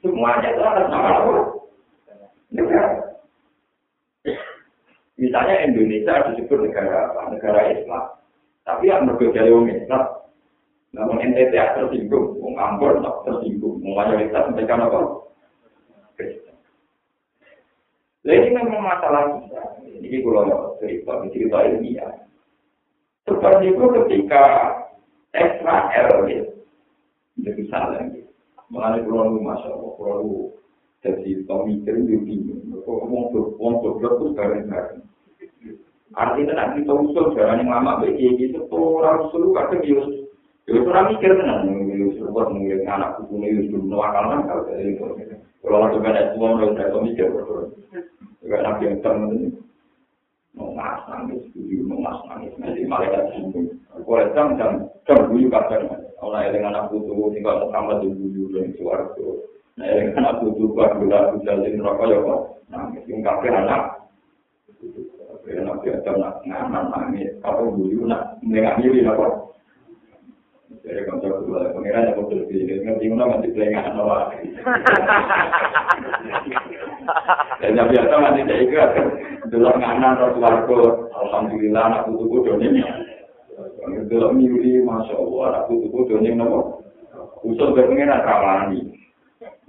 semuanya itu atas nama Allah. Misalnya Indonesia disebut negara apa? Negara Islam. Tapi yang berbeda dari Islam. Namun NTT tersinggung, orang Ambon tersinggung, mayoritas mereka apa? Nah, ini memang masalah kita. Ini kalau cerita, cerita ya. Seperti itu ketika Israel, ya, jadi salah. Mengenai pulau lu, masya Allah, pulau jadi pemikir itu bingung. Kok tuh, ngomong tuh, terus bareng-bareng. Artinya nanti kita usul jalan yang lama bagi gitu, tuh orang usul kadang yus, yus orang mikir kan, yus buat ngeliat anak kuku nih, yus dulu akal kan kalau dari itu. Kalau langsung ada semua orang udah mikir, juga nabi yang temen mau ngas nangis, buju mau ngas nangis, nanti malaikat singgung. Kalau jam jam jam buju kadang, kalau dengan anak putu, tinggal Muhammad di buju dan suaraku. Nah, dengan anak putu, gua gula jalin rokok ya kok, nangis, yang kafe anak. Karena nabi yang temen ngaman nangis, apa buju nak mengambil apa? Jadi kalau saya kedua, pengiran yang betul sih, ngerti mana masih pelengahan awal. Dan yang biasa masih saya ikut, dulu nganan terus warga, alhamdulillah anak putu putu ini. Dulu miuli, masya Allah, anak putu putu ini nopo. Usul berpengiran rawani.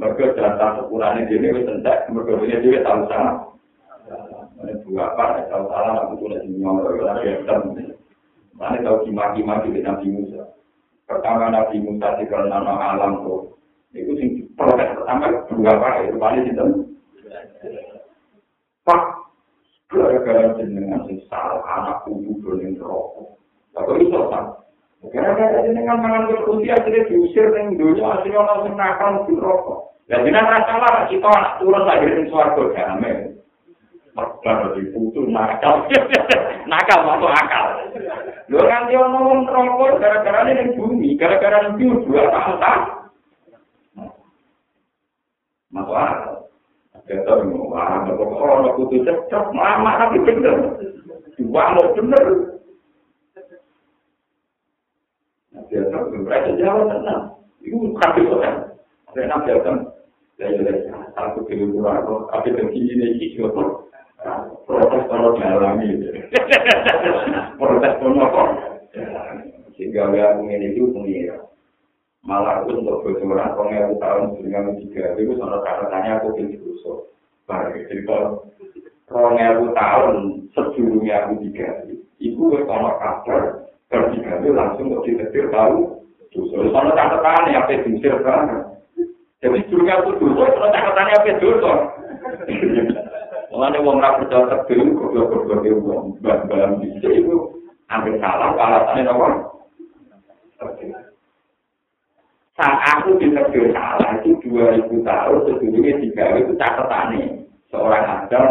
Mereka jatah sekurangnya dia ini sentak, mereka punya dia tahu sana. Ini dua apa, tahu salah, anak putu lagi nyolong, lagi hitam. Mana tahu kima-kima di Nabi Musa. pertama Nabi Musa di nama alam tuh itu sing protes pertama dua pak itu paling itu pak gara-gara jenengan sing salah anak kudu dolen rokok atau itu pak Gara-gara ini kan mangan kursi akhirnya diusir ning dunia akhirnya orang sing nakal mesti rokok. Dan jenengan ra salah kita anak turun lagi ning swarga damai. Baru diputus nakal. nakal masuk akal. Lho kan dia ngomong rokok gara-gara ini bumi, gara-gara bumi dua tahun Masuk akal. Kita ngomong, wah, kok orang putus cocok, lama tapi bener. Dua mau bener. Biasa mereka jawab tenang itu kafir kan saya nak jawab saya jadi aku pilih kurang kok tapi begini nih sih kok. Protes kalau dialami protes pun apa? Sehingga ya ini itu pengira. Malah aku untuk bocoran pengen tahun dengan tiga itu sama katanya aku pilih rusuh baru cerita rong tahun sebelumnya aku tiga itu kalau kabar Bertiga langsung kok ditetir tahu. Dosa. Soalnya catatan yang apa diusir kan. Jadi dunia itu dosa, soalnya catatan yang apa dosa. Mulanya wong ra percaya terdiri, goblok-goblok itu wong bang-bang bisa itu hampir salah, alasannya apa? Saat aku ditegur salah itu 2000 tahun sebelumnya tiga itu catatannya seorang adam.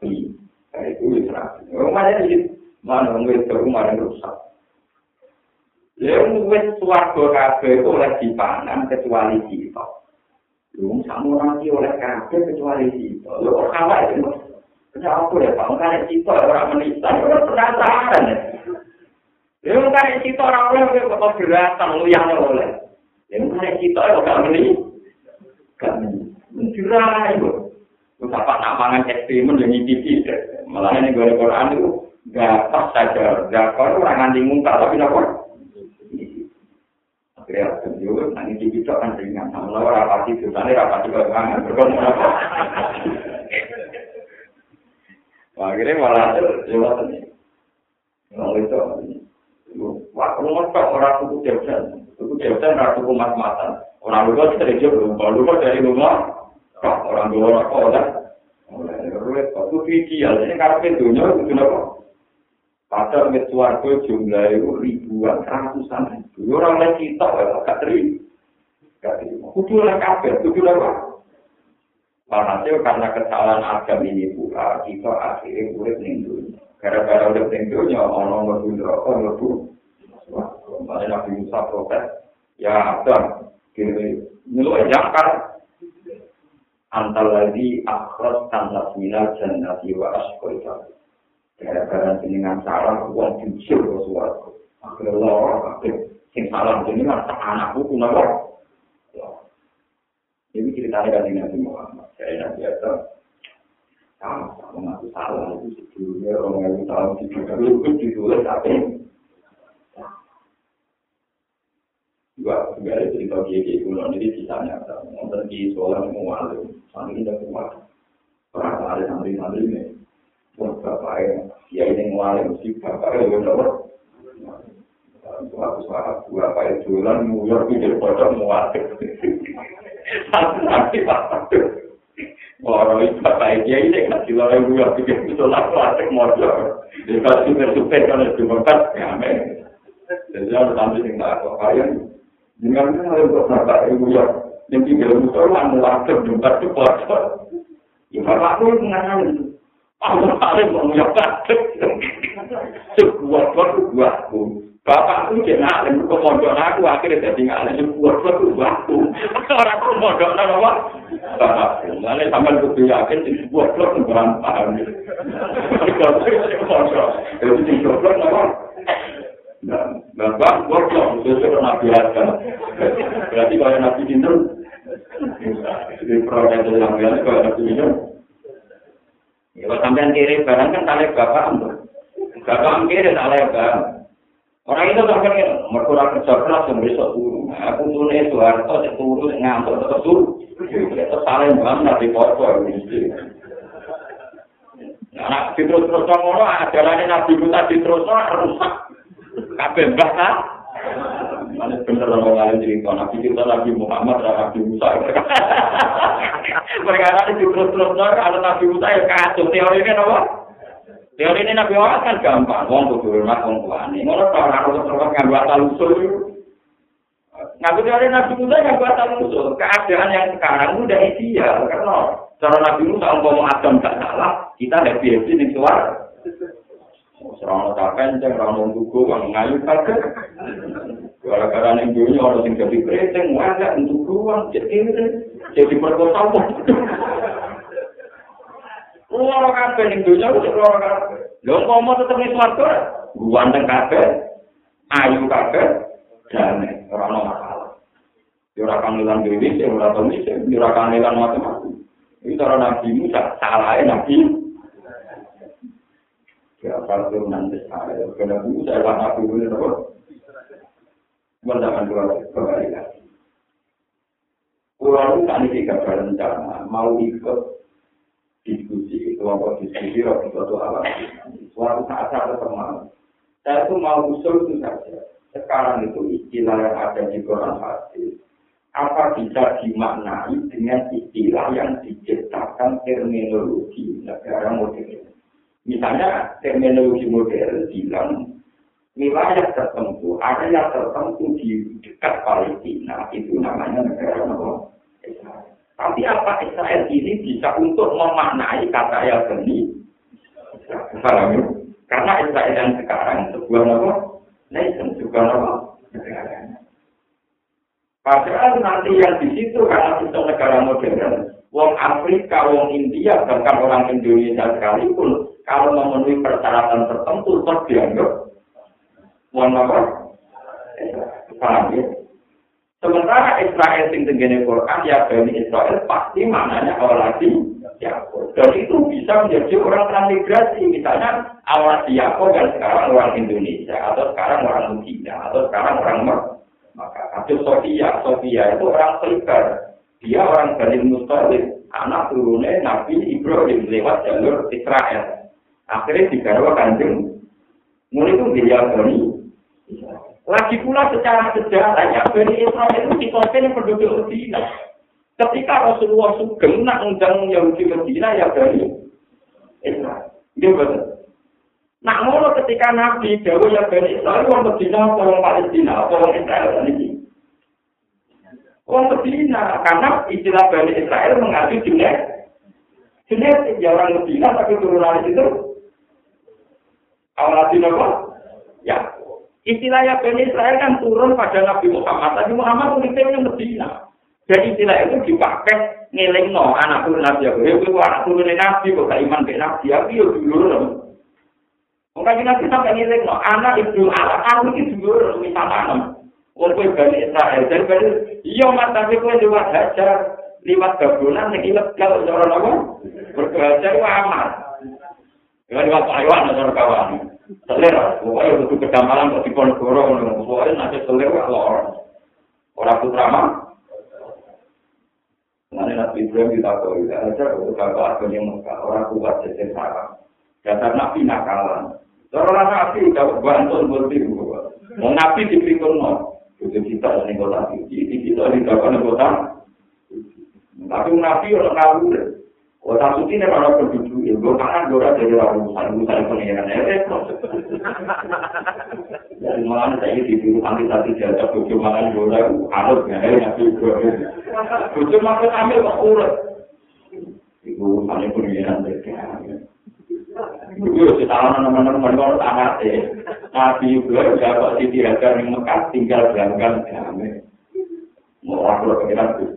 Nah, itu Israel. Mana ini? Mana nggak itu mana rusak? Lalu wis suwargo kabeh oleh dipangan kecuali kita. Lu sama nanti oleh kabeh kecuali kita. Lu kok kalah itu? Kenapa aku ya Pak? Karena kita orang menista, orang penasaran ya. Lalu karena kita orang oleh kok keberatan lu yang oleh. Lalu karena kita kok gak meni, gak meni. Menjurai itu. Lu apa nak mangan ekstremen yang ngicipi. Malah ini gue Quran itu gak pas saja. Gak kau orang nganti muka tapi apa? kreatif juga nanti di kita kan ringan sama lo rapati itu tadi rapati bagaimana berkomunikasi apa? Wah akhirnya malah lewat ini. Kalau itu wah kalau mau orang tuh jauhan tuh jauhan ratu kumat matan orang lupa dari jauh lupa lupa dari rumah. Orang orang kok udah Ruwet, waktu video, ini karena pintunya, itu kenapa? Padahal mit suarga jumlah itu ribuan, ratusan ribu. Orang lain kita, gak terima. Gak terima. Kudu lah kabel, kudu lah apa? Walhasil karena kesalahan agam ini pula, kita akhirnya urip ning dunia. Gara-gara urip ning dunia, orang ngerbu neraka, ngerbu. Makanya Nabi Musa protes, ya Adam, gini, nyeluh jangkar. Antal lagi akhras tanah minal jannati wa asqoita. Gara-gara jenengan salah uang jujur ke suaraku. Akhirnya lor akhirnya sing salah jenengan tak anakku pun apa ini ceritanya dari Nabi Muhammad. Saya Nabi Adam. Sama sama ngaku salah itu sebelumnya orang yang di juga itu ditulis tapi juga ada cerita dia di gunung jadi sisanya nonton di sekolah mau alim sampai tidak kuat orang ada santri-santri ini pun bapaknya, ya ini mulai mesti bapaknya lebih nomor. Suatu saat bapak itu lan muyur pikir pada muatik. Nanti bapak itu. Orang itu bapak dia ini kan di luar muyur pikir itu lah muatik modal. Jadi kalau super-super kan itu bapak, ya men. Jadi harus ambil yang tak apa Dengan kan ada bapak ibu yang yang tinggal musuh lah muatik jumpa itu. Ya bapak itu mengenal Allah paling mau nyokap. Sebuah buat Bapak aku jadi ngalim, kok mondok aku akhirnya jadi ngalim. Sebuah buat buatku. Orang aku mondok nama apa? Bapak, lalu sampai kudu yakin di sebuah buat berantakan. Kalau saya mondok, itu di sebuah buat nama. Bapak, workshop, itu sudah nabi Adam. Berarti kalau nabi Hindu, di proyek yang lain, kalau nabi Hindu, Kalau sampean kiri barang kan tali bapak. Bapak kiri tali barang. Orang itu tak kira, mereka kerja keras yang besok turu. Aku turu itu harus cek turu, ngantuk terus turu. Itu saling banget di foto Nah, terus-terus ngono, ajarannya Nabi Musa diterus rusak. Kabeh mbah kan? Mana bener orang lain cerita Nabi kita Nabi Muhammad Nabi Musa. Mereka ada di terus terus ada Nabi Musa yang kacau teori ini apa? Teori ini Nabi Muhammad kan gampang, wong kudu hormat wong tuane. Ngono tok ora terus terus nganggo asal usul. Nabi Musa nganggo asal usul. Keadaan yang sekarang udah ideal karena cara Nabi Musa ngomong Adam gak salah, kita happy happy ning suara. Serang tak kenceng, orang mau tuku, orang ngayu kaget. Gara-gara ning dunia orang sing jadi kreteng, wajah untuk uang, jadi jadi perkosa. Loro kabeh ning donya wis loro kabeh. Lho umpama tetep ning swarga, ganteng kabeh, ayu kabeh, jane ora ono masalah. Yo ora kangelan dhewe, sing ora tau misi, yo ora kangelan macam-macam. Iki cara nabi Musa salah nabi. Ya tiga berencana mau ikut diskusi kelompok diskusi waktu suatu alam suatu saat saya saya itu mau usul itu saja. Sekarang itu istilah yang ada di Quran apa bisa dimaknai dengan istilah yang diciptakan terminologi negara modern misalnya terminologi modern bilang wilayah tertentu yang tertentu di dekat Palestina itu namanya negara Israel Tapi apa Israel ini bisa untuk memaknai kata Yahudi? Paham ya? Karena Israel yang sekarang sebuah nama nation, sebuah nama negara. Padahal nanti yang di situ karena itu negara modern, wong Afrika, wong India, bahkan orang Indonesia sekalipun, kalau memenuhi persyaratan tertentu, tetap dianggap wong apa? Paham ya? Sementara Israel sing tenggene Quran ya Bani Israel pasti maknanya awal lagi Yakob. Dan itu bisa menjadi orang transmigrasi. Misalnya awal Yakob dan sekarang orang Indonesia atau sekarang orang Cina atau sekarang orang Maka atau Sofia, Sofia itu orang Khaybar. Dia orang Bani Mustalib, anak turunnya Nabi Ibrahim lewat jalur Israel. Akhirnya digarwa kanjeng. Mulai itu dia Bani Lagi pula secara sejarahnya Bani Israel itu dikompil penduduk Medina. Ketika Rasulullah Sugeng nak undang Yahudi Medina ya Bani Israel. Dia betul. Nak ngono ketika Nabi Jawa ya Bani Israel orang Medina orang Palestina orang Israel ini. Orang Medina karena istilah Bani Israel mengacu jenis jenis ya orang Medina tapi turunan itu awal apa? Ya, Istilahnya Bani Israel kan turun pada Nabi Muhammad. Nabi Muhammad uniknya Medina. Jadi istilah itu dipakai ngeling no anak turun Nabi Abu. Ya itu anak turun Nabi kok gak iman ke Nabi Abu ya dulu Mungkin Nabi sampai ngeling no anak ibu anak aku itu dulu misalnya. Walaupun Bani Israel dan Bani iya mas tapi kau lewat hajar lewat gabulan yang ilegal orang apa berhajar itu amat. Lewat Taiwan atau kawan. selera, pokoknya untuk kedamalan kok di Ponegoro, pokoknya nanti selera kalau orang orang putra mah. Nanti Nabi Ibrahim kita tahu, ya aja untuk kakak agen yang Mekah, orang kuat jadi sarang. Dasar Nabi nakalan. Orang Nabi udah bantu berarti Mau Nabi dipikir no, itu kita ini kota suci, kita di kota. Tapi Nabi orang ngawur. Kota suci ini malah penduduk ya, gue kangen gue rasa dari orang urusan urusan pengiran ya, Jadi malah saya di dulu ambil satu jasa bujuk malah gue rasa harus ya, ya gue. Bujuk malah ambil kok urut. Itu urusannya pengiran ya. Gue sih tahu teman-teman kalau sangat ya. Nabi juga dapat di diraja yang Mekah tinggal berangkat ya. Mau aku pengiran gusti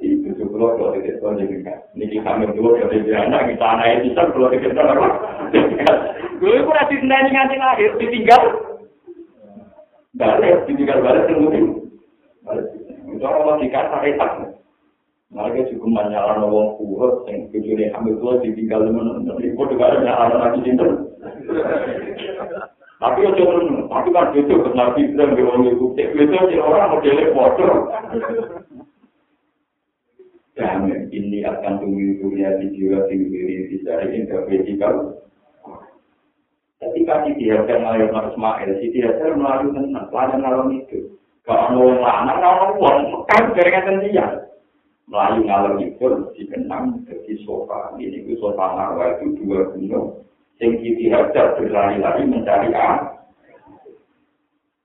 itu kalau tidak tahu jadi kan. Niki kami dua kalau di anak kita anak itu kan kalau tidak tahu apa. Gue itu masih senang nganti lahir ditinggal. Balik ditinggal balik tungguin. Itu orang lagi kata retak. Mereka juga menyalahkan orang kuat yang kecuali ambil tua ditinggal teman-teman. Itu juga ada menyalahkan lagi cinta. Tapi ya jangan, tapi kan itu benar bisa ngomong itu. Itu orang modelnya bodoh. Dan ini akan tunggu dunia di jiwa tinggi di dari vertikal. Ketika Siti Hajar melalui Mas Ismail, Siti Hajar melalui tenang, pelajaran malam itu. Kalau mau lanang, kalau uang, kan jaringan dia. Melayu ngalor itu dikenang jadi sofa. Ini itu sofa marwah itu dua gunung. Sing Siti Hajar berlari-lari mencari A.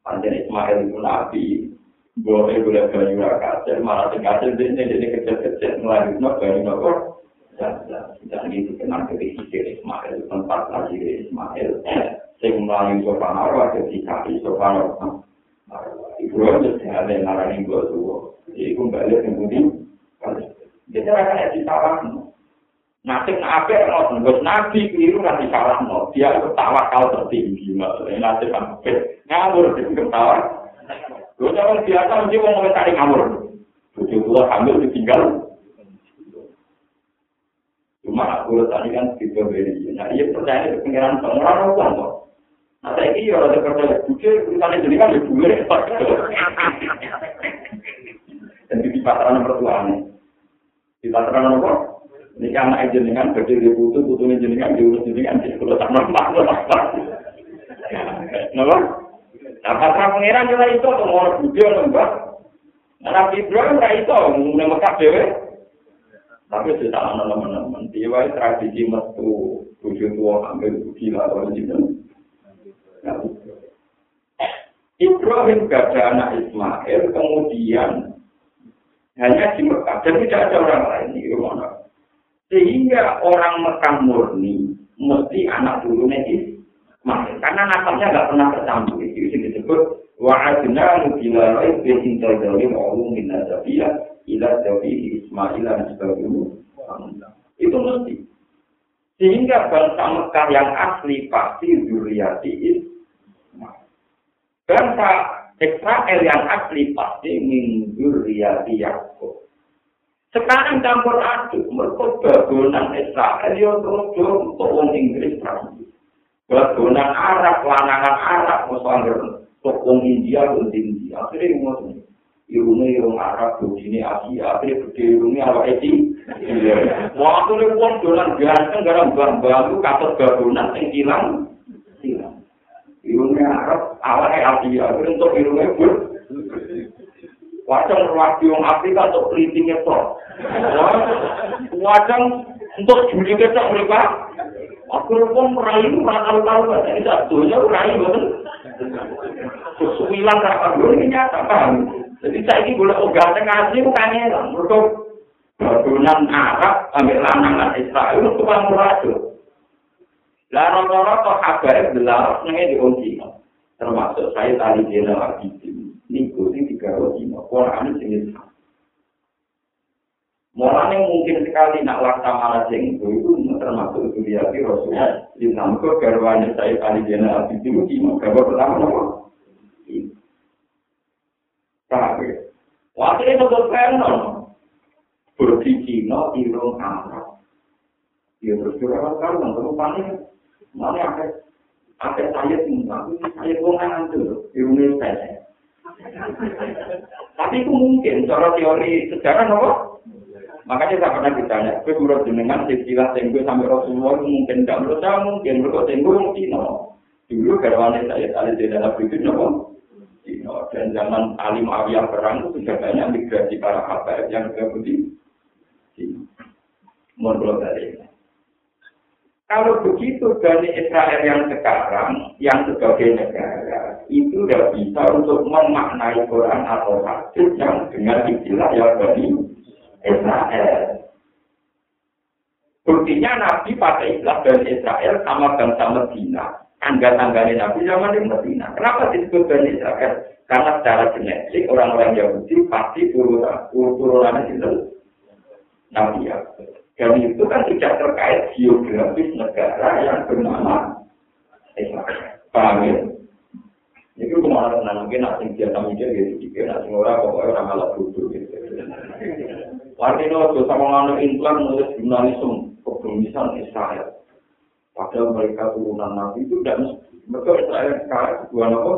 Panjen Ismail itu nabi, boleh boleh banyu kacer, malah sing kacer ini jadi kecil-kecil melanjutnya banyu nopo. Dan itu kenal ke Ismail, tempat lagi Ismail. Sing melayu sopan arwah, jadi kaki sopan arwah. Ibu itu ada yang ngarani gue tuh. Jadi gue balik ke budi. Jadi rasanya disalahkan. Nanti nabi ngotot, bos nabi keliru nanti salah no. Dia itu tawakal tertinggi maksudnya nanti sampai ngawur di ketawa. Gue jangan biasa mesti mau ngomong ngawur. Tujuh bulan hamil ditinggal. Cuma aku tadi kan gitu beri. Nah iya percaya itu pengiran pengiran uang kok. Nah saya ini orang percaya bukti urusan jadi kan lebih boleh. Dan di pasaran pertuaan. Di pasaran apa? Ini kan anak jenengan gede di putu, putunya jenengan diurus jenengan di sekolah tak normal, normal. Napa? Pasrah pangeran juga itu tuh mau budi orang mbak. Nah, Nabi Ibrahim nggak itu, mulai Mekah dewe. Tapi sudah lama teman-teman, dia tradisi metu tujuh tua ambil gila orang itu. Ibrahim gak ada anak Ismail, kemudian hanya di Mekah, dan tidak ada orang lain di rumah Sehingga orang Mekah murni mesti anak turunnya Ismail. Karena nasabnya nggak pernah tercampur. Itu disebut wa'adna nubila lain besinta dari ma'ulung min nasabiya ila dari Ismail dan sebagainya. Itu mesti. Sehingga bangsa Mekah yang asli pasti zuriati Ismail. Bangsa Israel yang asli pasti min zuriati Yaakob. Sekarang campur aduk, mereka bagonan Israel, ya terus untuk Inggris. Bagonan Arab, lanangan Arab, misalnya untuk orang India, untuk India. Akhirnya ngomong, irungnya irung Arab, begini Asia, akhirnya gede irungnya apa Eti. Waktu ini pun dolan ganteng, gara bang-bang, katut bagonan, yang hilang, hilang. Irungnya Arab, awalnya Asia, akhirnya untuk irungnya pun. Wajang ruwaki wong Afrika untuk pelitingnya toh. Wajang untuk juli kecak mereka. Aku pun merayu, tahu kan. Ini tak dunia merayu. Kesuwilan tak tahu, ini nyata, paham. Jadi saya ini boleh ogatnya ngasih, bukan ya. Mereka badunan Arab, ambil lanangan Israel, itu tukang merayu. Lah rata-rata kabar belar nengnya diunci. Termasuk saya tadi jenderal Abidin. Niku sing digawe dina Quran sing Mulane mungkin sekali nak laksamana sing itu termasuk itu dia di Rasulullah di namko garwane saya kali jena abdi itu di kabar pertama nopo. Tapi waktu itu tuh penon berbicara irung Arab. Dia terus curang kalau nggak perlu panik. Mana apa? Apa saya tinggal? Saya ngomong itu irungnya saya. Tapi itu mungkin, cara teori sejarah nopo. Makanya saya pernah ditanya, gue menurut jenengan istilah tenggo sampai Rasulullah mungkin tidak menurut saya mungkin menurut tenggo mungkin no. Dulu garwane saya tadi di dalam itu nopo. Dan zaman Ali Muawiyah perang itu sudah banyak migrasi para habaib yang ke Budi. Menurut dari Kalau begitu dari Israel yang sekarang, yang sebagai negara, itu tidak bisa untuk memaknai Quran atau hadis yang dengan istilah yang dari Israel. Buktinya Nabi pakai istilah dari Israel sama bangsa Medina. Tangga-tangganya Nabi zaman di Medina. Kenapa disebut dari Israel? Karena secara genetik orang-orang Yahudi pasti turunannya itu Nabi ya. Dan itu kan tidak terkait geografis negara yang bernama Israel. Paham ya? Itu tenang mungkin nanti dia kami dia gitu juga nanti orang pokoknya orang malah duduk gitu. Artinya itu sama nganu implan nulis jurnalisme kebencian Israel. Padahal mereka turunan Nabi itu tidak mereka Israel sekarang dua nopo.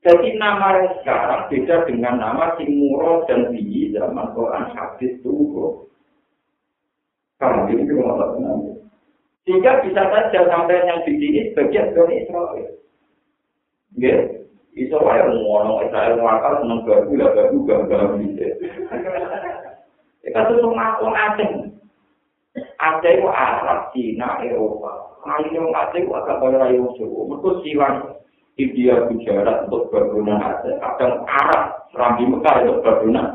Jadi nama sekarang beda dengan nama Timuro dan Biyi zaman Quran hadis Tuhu. Karena ini juga nanti. Sehingga bisa saja sampai yang di sini bagian dari Israel. Ya, Israel ngomong Israel ngakal seneng gagu lah gagu gagu gagu bisa. Kita tuh ngaku asing. Aceh itu Arab, Cina, Eropa. Ayo yang Aceh itu agak kaya rayu Jawa. Mereka silang India, Gujarat untuk bangunan Aceh. Kadang Arab, Rambi Mekah untuk bangunan.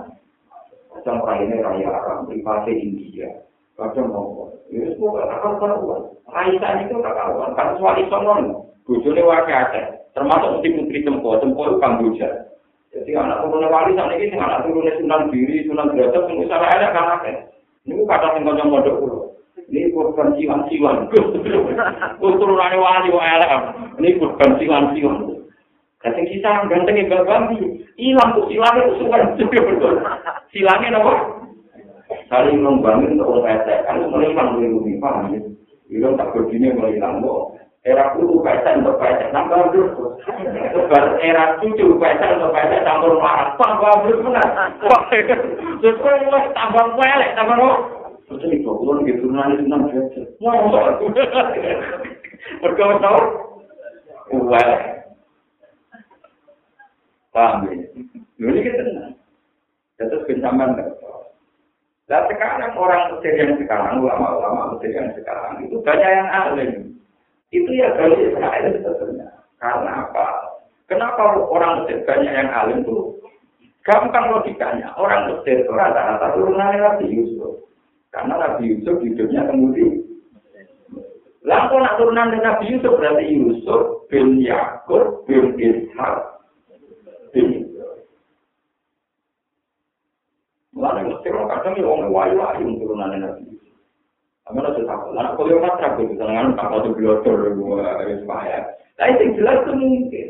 Kadang raya raya Arab, privasi India. Kadang mau. Ya, semua akan karuan. Raisa itu tak karuan. Kan suami sonon. Bujone wakil Aceh. Termasuk mesti putri Tempo. Tempo itu Kamboja. Jadi anak turunnya wali saat ini, anak turunnya Sunan Diri, Sunan Derajat, semua salah ada kan Aceh. Ini kata yang konyol modok dulu. Ini korban siwan-siwan. Turunannya wali kok elek. Ini korban siwan-siwan. Jadi kita yang ganteng yang gak hilang tuh silangnya tuh suka Silangnya apa? Saling membangun untuk orang pesek. Kan mulai hilang dari rumah, paham ya? Hilang tak begini mulai hilang kok. Era kudu pesek untuk pesek, nambah terus. Era cucu pesek untuk pesek, tambah marah. Tambah terus benar. Terus kok tambah pelek, tambah kok. Terus ini kok kulon gitu nani senang saja. Mau tahu? Well. Paham ya? Ini kita tenang. Terus bencaman Nah sekarang orang Mesir yang sekarang, ulama-ulama Mesir yang sekarang, itu banyak yang alim. Itu ya dari Israel. Karena apa? Kenapa orang Mesir banyak yang alim itu? Gampang logikanya. Orang Mesir itu rata-rata turunan Nabi Yusuf. Karena Nabi Yusuf hidupnya kemudian. Lalu nak turunan Nabi Yusuf berarti Yusuf bin Yakub bin Ishak bin Mulane mesti kadang yo wong wayu-wayu turunan Nabi Amal itu tak. Lalu kalau yang matra itu dengan tak ada biotor harus bahaya. Tapi yang jelas itu mungkin.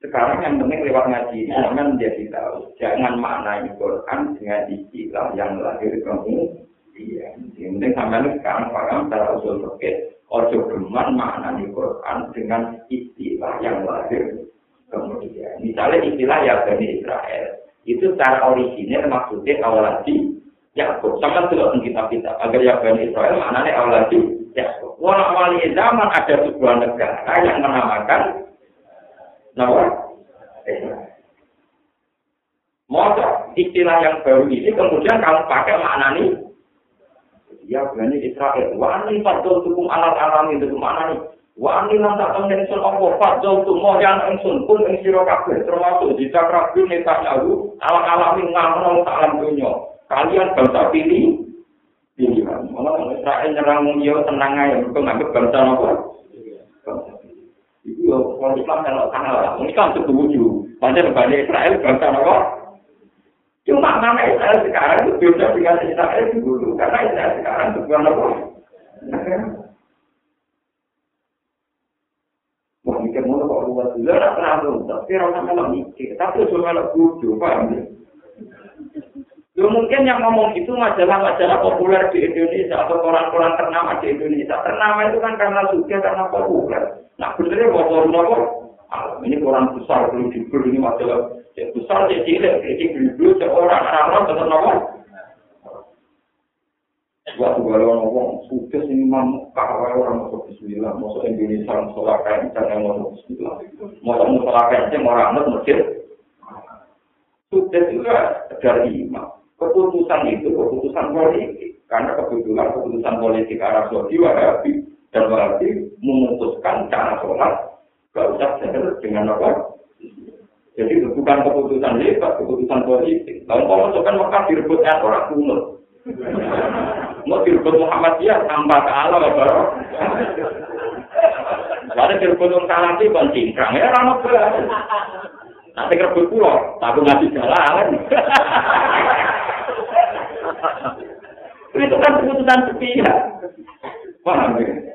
Sekarang yang penting lewat ngaji, jangan jadi tahu. Jangan maknai Quran dengan istilah yang lahir kamu Iya, yang penting sampai sekarang paham secara usul fikih. Ojo geman makna di Quran dengan istilah yang lahir kemudian. Misalnya istilah ya Bani Israel. Itu secara original maksudnya awalati Yakub. Sama tidak kitab kita. Agar ya Bani Israel maknanya awalati Yakub. Walau wali zaman ada sebuah negara yang menamakan nama Masa istilah yang baru ini kemudian kamu pakai makna ini ya Bani Israel. Wani fadol tukum alat alam itu ke mana nih? Wani lantak temen sun Allah fadol tumo yang engsun pun ing sira kabeh termasuk jika rabu netak nyaru alam alami ngamal alam dunia. Kalian bangsa pilih pilihan. Malah Israel nyerang yo tenang aja, mereka nganggep bangsa apa? Itu orang Islam yang sana lah. Islam itu setuju. Panjang Bani Israel bangsa apa? Cuma nama Israel sekarang itu beda dengan Israel dulu. Karena Israel sekarang itu bukan apa? Wah, mikir mulu kok luas dulu. Tidak pernah belum. Tapi orang malah mikir. Tapi malah buju, paham ya? Mungkin yang ngomong itu majalah-majalah populer di Indonesia atau koran-koran ternama di Indonesia. Ternama itu kan karena suka, karena populer. Nah, benernya koran apa? Ini koran besar, belum dibur, ini majalah Ya besar ya cilik, kecil dulu seorang orang tetap nopo. Waktu kalau ngomong sudah sini mam kawai orang masuk Bismillah, masuk Indonesia musola kain jangan masuk Bismillah, masuk musola kain orang anak masjid. Sudah juga dari imam. Keputusan itu keputusan politik, karena kebetulan keputusan politik Arab Saudi Wahabi dan Wahabi memutuskan cara sholat gak usah dengan apa Jadi itu bukan keputusan hebat, keputusan politik. Kalau kan Mekah direbut orang kuno. Mau direbut Muhammadiyah tanpa ke Allah. Lalu direbut orang Salafi bukan cingkrang ya ramah berat. Nanti kerebut pulau, tapi ngasih jalan. itu kan keputusan sepihak. Paham ya?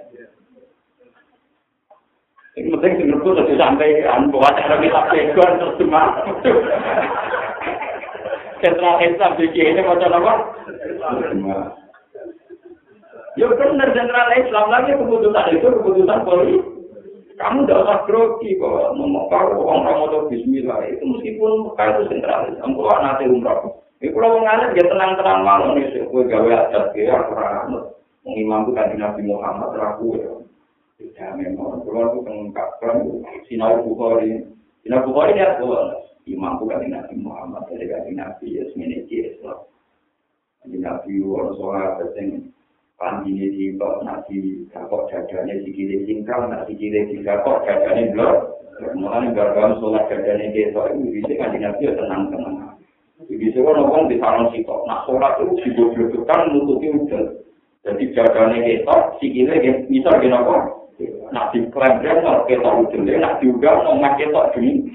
Ini penting sing rebut terus sampai buat ada kita pegon terus cuma. Sentral Islam di ini macam apa? Ya benar sentral Islam lagi keputusan itu keputusan politik. Kamu tidak usah grogi kok ngomong kau orang mau Bismillah itu meskipun kau itu sentral Islam, kau nanti umrah. Ini kalau mengalir dia tenang-tenang malu nih, gue gawe adat dia, aku ramah. Mengimam itu kan Nabi Muhammad ragu ya. Ya memang, kalau aku mengungkapkan sinau Bukhari. Sinau Bukhari ya, imam bukan Nabi Muhammad, dari Nabi Nabi ya, semini Islam. Jadi Nabi orang sholat, yang Panjine di kok nasi gakok dadane sikile singkang nasi sikile di gakok dadane blok. Mulane garwan sholat dadane ketok itu bisa kan nabi ya tenang-tenang. Jadi sekarang orang di sarang sitok, nak sholat itu digoblokkan nututi udah. Jadi dadane ketok, sikile bisa gini apa? Nak diklaim dia nak ketok udah, nak diugal nak ketok gini.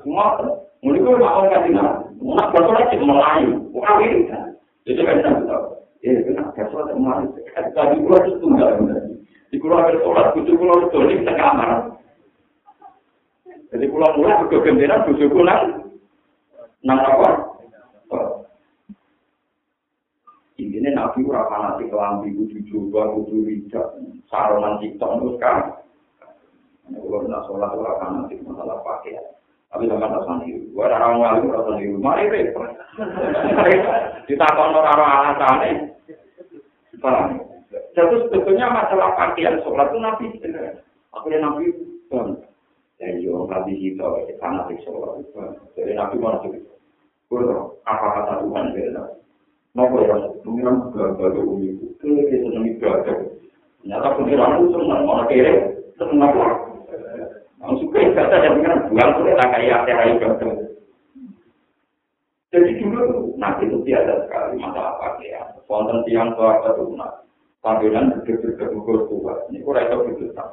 Semua, gue mau ngasih nak, nak bersolat cuma melayu, wah ini kan. Jadi kan kita Eh, kenapa sholat kemarin? Tadi gua itu tunggal. Di kulo ada sholat, butuh kulo itu di kamar. Jadi kulo mulai ke gendera, butuh kulo nang apa? Ini nabi ora fanatik kelambi kudu coba kudu wijak saronan ciktok terus kan. Kalau nak sholat ora fanatik masalah pakaian. Tapi sama tak sendiri. Gua ada orang wali ora sendiri. Mari repot. Ditakon ora alasannya. Paham? Jadi sebetulnya masalah pakaian sholat itu nabi Aku yang nabi bang. Dan yo nabi itu fanatik sholat. Jadi nabi mana sih? Kurang apa kata Tuhan beda. Nopo ya, pengiran gagal umi itu. Kita senang ibadah. Nyata pengiran itu senang mana kere senang apa? Langsung ke ibadah dan pengiran buang sudah tak kayak akhir ibadah. Jadi dulu nabi itu tiada sekali masalah pakaian. Wonten tiang tua keturunan. Panggilan berdua-berdua gugur tua. Ini kurang itu berdua.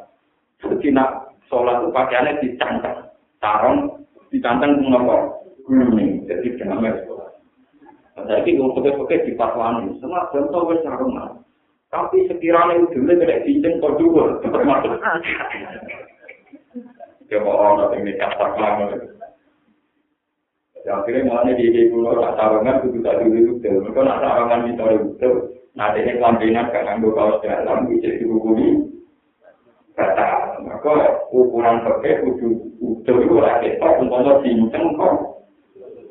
Jadi nak sholat itu pakaiannya dicantang. Tarong dicantang mengapa? Gulung. Jadi jangan sholat. Jadi kalau pakai-pakai di patuan ini. Semua contoh wes sarungan. Tapi sekiranya ujungnya tidak cincin kau dua. Termasuk. Coba orang ini kasar banget. akhirnya mulanya di ibu pulau tak sarungan kudu tak dulu itu mereka nak sarungan di sore itu nanti ini kelampinan kan nganggo kaos dalam bisa dihukumi kata maka ukuran pakai kudu udah itu lah kita untuk cincang kok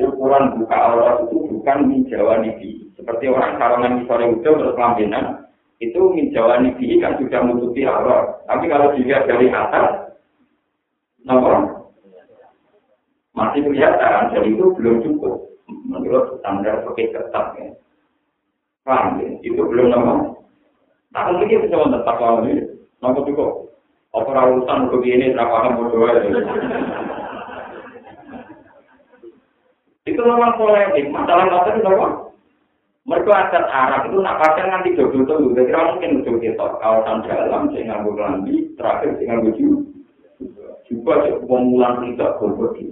ukuran buka aurat itu bukan menjawab nibi seperti orang sarungan sore udah terus lampinan itu menjawab nibi kan sudah menutupi aurat tapi kalau dilihat dari atas nomor masih kelihatan jadi itu belum cukup menurut standar pakai ketat ya. Paham ya? Itu belum nama. Nah, mungkin bisa kalau ini. Nama cukup. Apa urusan begini, bodoh ya. Itu memang polemik. Masalah masalah itu apa? Mereka adat Arab itu nak pakai nanti jodoh tuh. Jadi mungkin ujung kita kawasan dalam, saya nganggu lambi, terakhir saya nganggu juga. Juga pemulang tidak berbeda.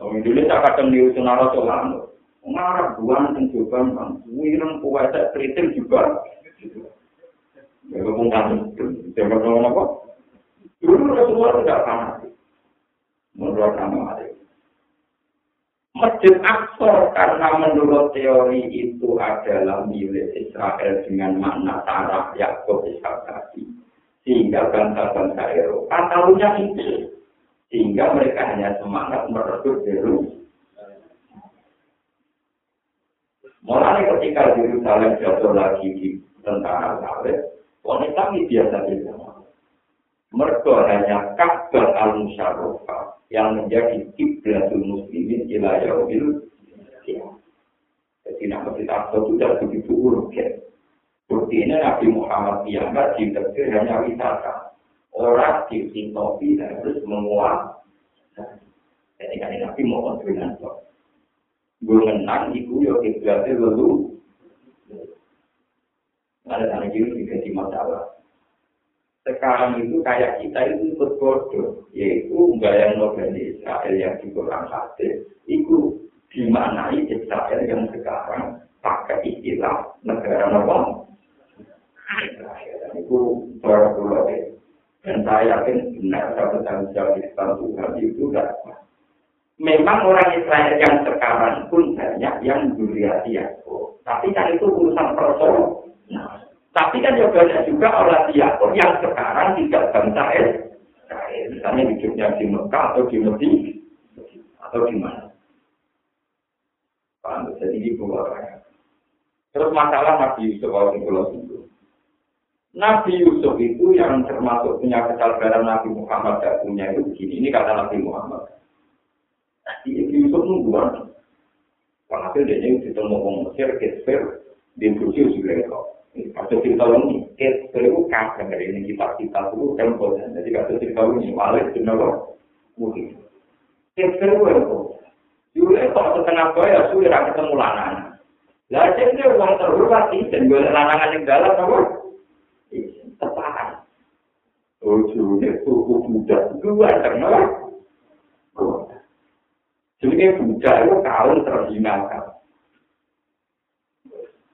Wong Indonesia kadang niru sunara solan. Ngarap buan sing coba kan. Wireng puasa kritik juga. Ya kok kan coba ngomong apa? Dulu Rasulullah tidak fanatik. Menurut kamu Masjid Aqsa karena menurut teori itu adalah milik Israel dengan makna taraf Yakub Ishak tadi. Sehingga bangsa-bangsa Eropa tahunya itu. sehingga mereka hanya semangat merebut Yerusalem. Mulai ketika Yerusalem jatuh lagi di tentara Saleh, wanita ini biasa biasa. Mereka hanya Ka'bah al-Musharrafah yang menjadi kiblatul muslimin ila yaumil Jadi nama kita itu sudah begitu urgen. Bukti ini Nabi Muhammad yang ditegur hanya wisata. orang disintopi dan harus menguat. Jadi kan nabi kontribusi kok. Gue menang, ibu ya kiblatnya lalu. Ada sana juga juga di masalah. Sekarang itu kayak kita itu ikut bodoh, yaitu yang Nobel Israel yang di Quran hadis, itu dimanai Israel yang sekarang pakai istilah negara Nobel. Itu berapa pulau Dan saya yakin benar kalau tanggung jawab Islam Tuhan itu tidak Memang orang Israel yang sekarang pun banyak yang duriati Yakub. Tapi kan itu urusan personal. Nah, tapi kan juga banyak juga orang Yakob yang sekarang tidak bangsa Israel. Misalnya hidupnya di Mekah atau di Mesir atau di mana. Paham? Jadi di Terus masalah Nabi Yusuf kalau itu. Nabi Yusuf itu yang termasuk punya kesadaran Nabi Muhammad tidak punya itu begini. Ini kata Nabi Muhammad. Nabi Yusuf nungguan. Walhasil dia itu orang Mesir, Kesper, di Bursi juga itu. Kasus cerita ini, Kesper itu kacang dari ini kita-kita itu tempo. Jadi kasus cerita ini, Walid, Jenawar, mungkin. Kesper itu itu. Dulu itu setengah bayar, sudah ketemu lanang. Lah jadi orang terhormat dan gue lanangan yang dalam apa? Tepat. Ujungnya suku budak dua kenal. Jadi budak itu kaum terhinakan.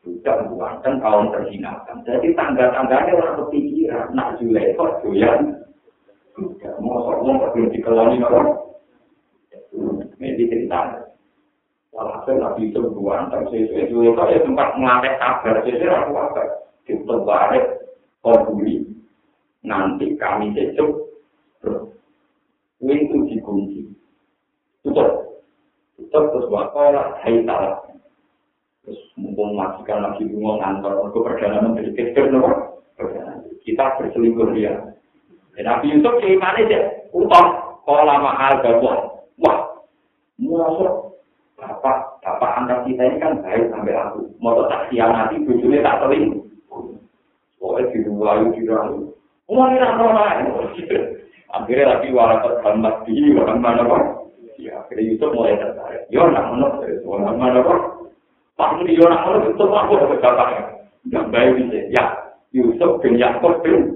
Budak buatan kaum terhinakan. Jadi tangga-tangganya orang berpikiran. Nak julai kok doyan. Budak mau sok belum dikeloni apa? Ini cerita. Walhasil Nabi itu tapi sesuai itu ya tempat mengatek kabar sesuai aku apa kita balik konduli nanti kami cecuk pintu dikunci tutup tutup terus wakola hai salah terus mumpung majikan lagi bunga ngantor untuk perdana menteri kecil nopo kita berselingkuh dia dan Nabi Yusuf gimana sih utang kola mahal gabung wah muasuk bapak bapak anak kita ini kan baik sampai aku. Mau tak siang nanti bujurnya tak teling. Pokoknya di dua di dua umar ini apa akhirnya lagi warakat bantah di orang mana pak ya akhirnya Yusuf mulai tertarik. Yo nak mana orang mana pak pak ini yo nak mana itu aku dapat bapaknya nggak baik ini ya Yusuf bin Yakob bin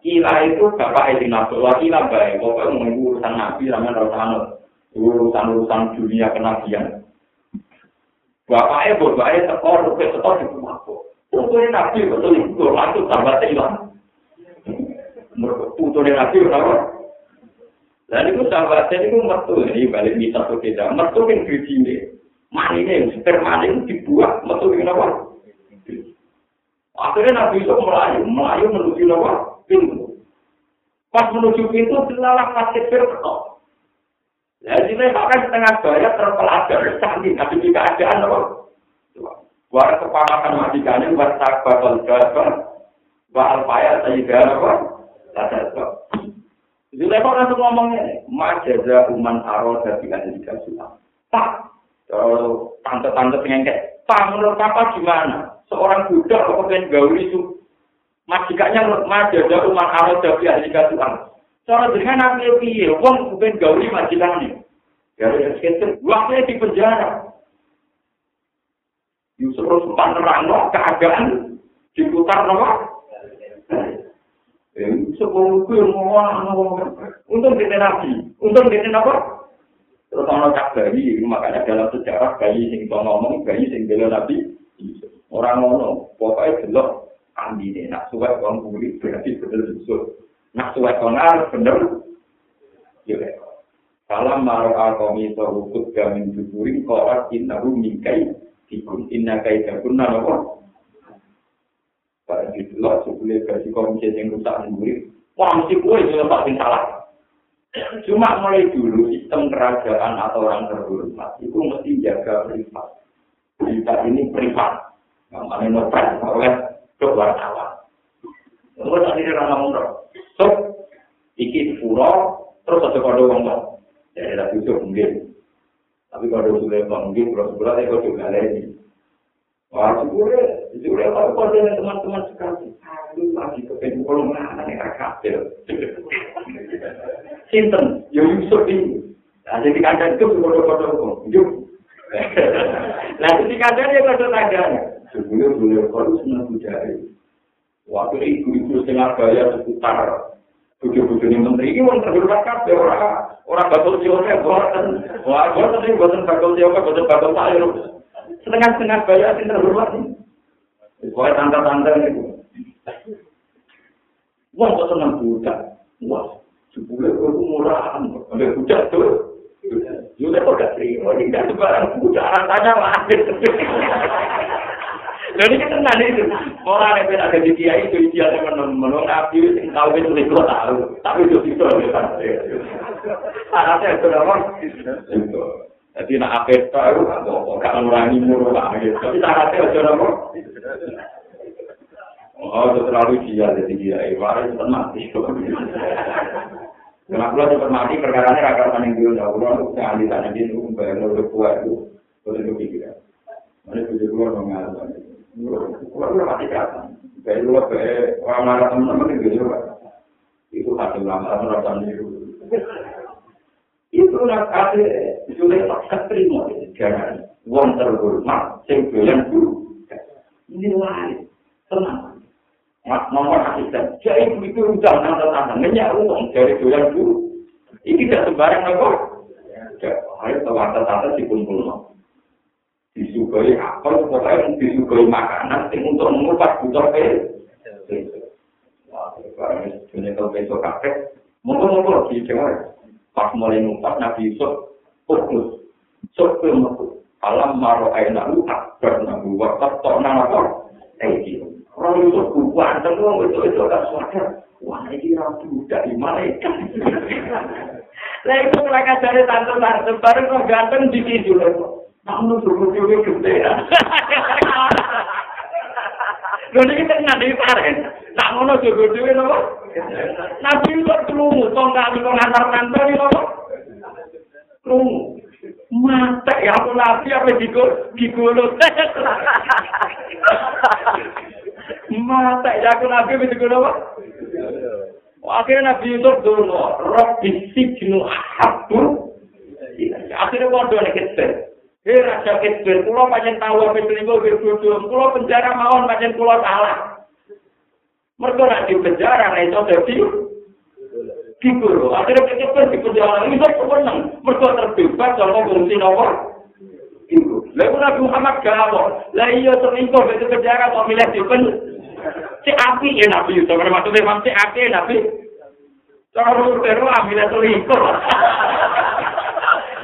Kila itu bapak Edi Nabdullah kila baik pokoknya mengurusan nabi sama Rasulullah urusan-urusan dunia kenabian. Bapaknya, bapaknya tekor, rupiah tekor di rumahku. Putunya nabi, betul itu, langsung tambah hilang. Putunya nabi, kenapa? Dan itu sahabatnya itu mertu, ini balik bisa tidak. Mertu yang di sini, maninya, sperma ini dibuat, mertu yang kenapa? Akhirnya Nabi itu melayu, melayu menuju kenapa? Pintu. Pas menuju pintu, dilalah kasih firqah. Jadi ini bahkan setengah bayar terpelajar canggih, tapi jika keadaan apa? War kepanakan majikannya, war sakbar dan gabar, war payah sehingga apa? Lada Jadi lepas langsung ngomongnya, majaza uman aro dari ada di kasulah. Pak, tante-tante pengen kayak, Pak, menurut Papa gimana? Seorang budak kok pengen gauli itu, majikannya majaza uman aro dari di kasulah. Cara dengan nabi piye, wong bukan gauli majilane. Dari sekitar, waktunya di penjara. Yusuf terus sempat nerang keadaan diputar nopo. Sebelum itu ngomong untung dia nabi, untung dia apa? Terus orang cak bayi, makanya dalam sejarah bayi sing ngomong, bayi sing bela nabi, orang ngono, pokoknya jelas andi ini nak suwek orang kulit berarti benar susu. Nak suwek konar bener. Ya. Salam maro alkomi to hukut gamin juburi korat innahu mingkai dikun inna kai kunna nopo. Pada itu lah sebelum versi komisi yang rusak sendiri. Wah mesti kue itu pasti salah. Cuma mulai dulu sistem kerajaan atau orang terhormat itu mesti jaga privat. Berita ini privat. Yang mana nopet oleh wartawan. Terus tadi dia ngomong So, iki pura, terus ada kode tok. Jadi tak bisa mungkin. Tapi kalau sudah mungkin, sudah saya kode juga lagi. Wah, sudah, sudah tahu kode teman-teman sekali. Aduh, lagi kepengen kalau mana nih kakak Sinten, yo Yusuf ini. Nah, jadi kadang itu kode-kode wong. Yuk. Nah, jadi kadang dia kode tandanya. Sebelum beliau kalau senang budaya. Waktu ibu-ibu setengah bayar seputar bujuk-bujuk ini menteri ini mau terhormat kabeh orang orang bakal siapa buatan wah buatan ini buatan bakal siapa buatan bakal sayur setengah-setengah bayar ini terhormat ini pokoknya tanda-tanda itu wah kok senang budak wah sebulan itu murahan ada budak tuh Juga kok gak terima, ini gak sebarang budak, rasanya lahir. Jadi kita nanti itu orang yang ada di dia itu dia yang menurut nabi yang tahu itu itu tahu, tapi itu itu. Anaknya itu? Itu. Jadi nak apa tahu kalau ngurangi murah lah. Tapi syaratnya itu apa? Oh, itu terlalu dia jadi dia. Ibarat itu mati. Kenapa lo cepat mati perkara ini rakyat paling dulu jauh lo jangan ditanya dia itu bayar lo udah kuat itu lo itu pikiran. Mana tujuh keluar mengalami. Keluar lo mati kata. Kayak lo kayak orang marah teman-teman itu juga. Itu hasil lama rasa itu. Itu nak ada sudah tak terima jangan. Wong terhormat, sing doyan dulu. Ini lain, tenang. Mak nomor asisten. Jadi itu udah nang tetangga nanya uang dari doyan dulu. Ini tidak sembarang apa. Ayo tawar-tawar dikumpul. Disukai apel, pokoknya disukai makanan, yang untuk mengupas butuh ke. Wah, barang ini kalau besok kakek, mungkin-mungkin di Jawa. Pas mulai ngupas, Nabi Yusuf, fokus. Sok ke Alam maro aina lu akbar nabu wakaf tok nang apa? Eh, Orang itu bukan, orang itu itu agak sadar. Wah, ini rabu dari malaikat. Lah itu mereka dari tante-tante, baru kok ganteng di situ. Namun suruh juga gede ya. Lho iki teng ngene karen. Tak ngono juga dhewe nopo? Nabi kok krungu tong kali kok ngantar-ngantar iki nopo? Krungu. Mata ya aku nabi apa digo digono. Mata ya aku nabi apa digono apa? Akhirnya Nabi Yusuf dulu, roh bisiknu ahabu. Akhirnya waduh nih kecil. Hei raja kecil, kulo pancen tahu apa selingkuh berbodoh, kulo penjara mawon pancen kulo salah. Mereka nak di penjara, nah itu jadi kibur. Akhirnya kecil di penjara, ini saya kemenang. Mereka terbebas, sama fungsi nomor. Kibur. Lalu Nabi Muhammad galau. Lah iya selingkuh itu penjara, kok milih di penjara. Si api ya Nabi Yusuf, maksudnya memang si api ya Nabi. Cara rute lah, milih selingkuh.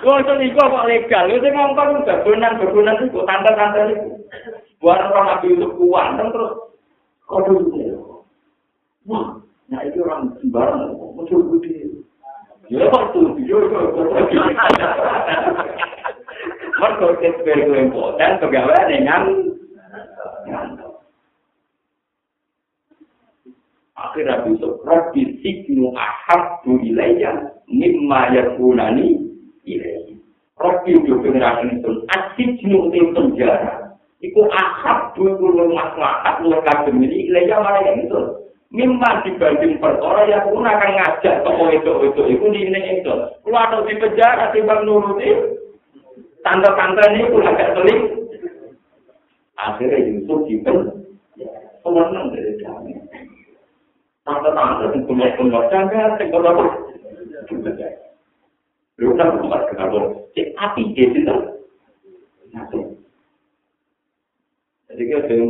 Wong selingkuh kok legal, itu ngomong bebunan-bebunan itu, tante-tante itu. Buat orang Nabi Yusuf kuat, terus itu. Nah itu orang sembarang, muncul gede. Ya waktu video itu, Mereka itu impoten, pegawai dengan akhirnya besok Rabbi siknu ahabbu ilayya mimma yakunani ilayya. Rabbi itu generasi itu di penjara. Itu ahabbu kulo maslahat kulo kagem ini ilayya mana yang itu mimma dibanding perkara yang pun akan ngajak toko itu itu itu di ini itu kulo ada di penjara timbang nuruti. Tante-tante ini kulo agak seling akhirnya Yusuf dipen. Pemenang dari kami. Tante-tante yang punya-punya jangan tinggal apa lu kan tempat kenapa cek api dia itu jadi kita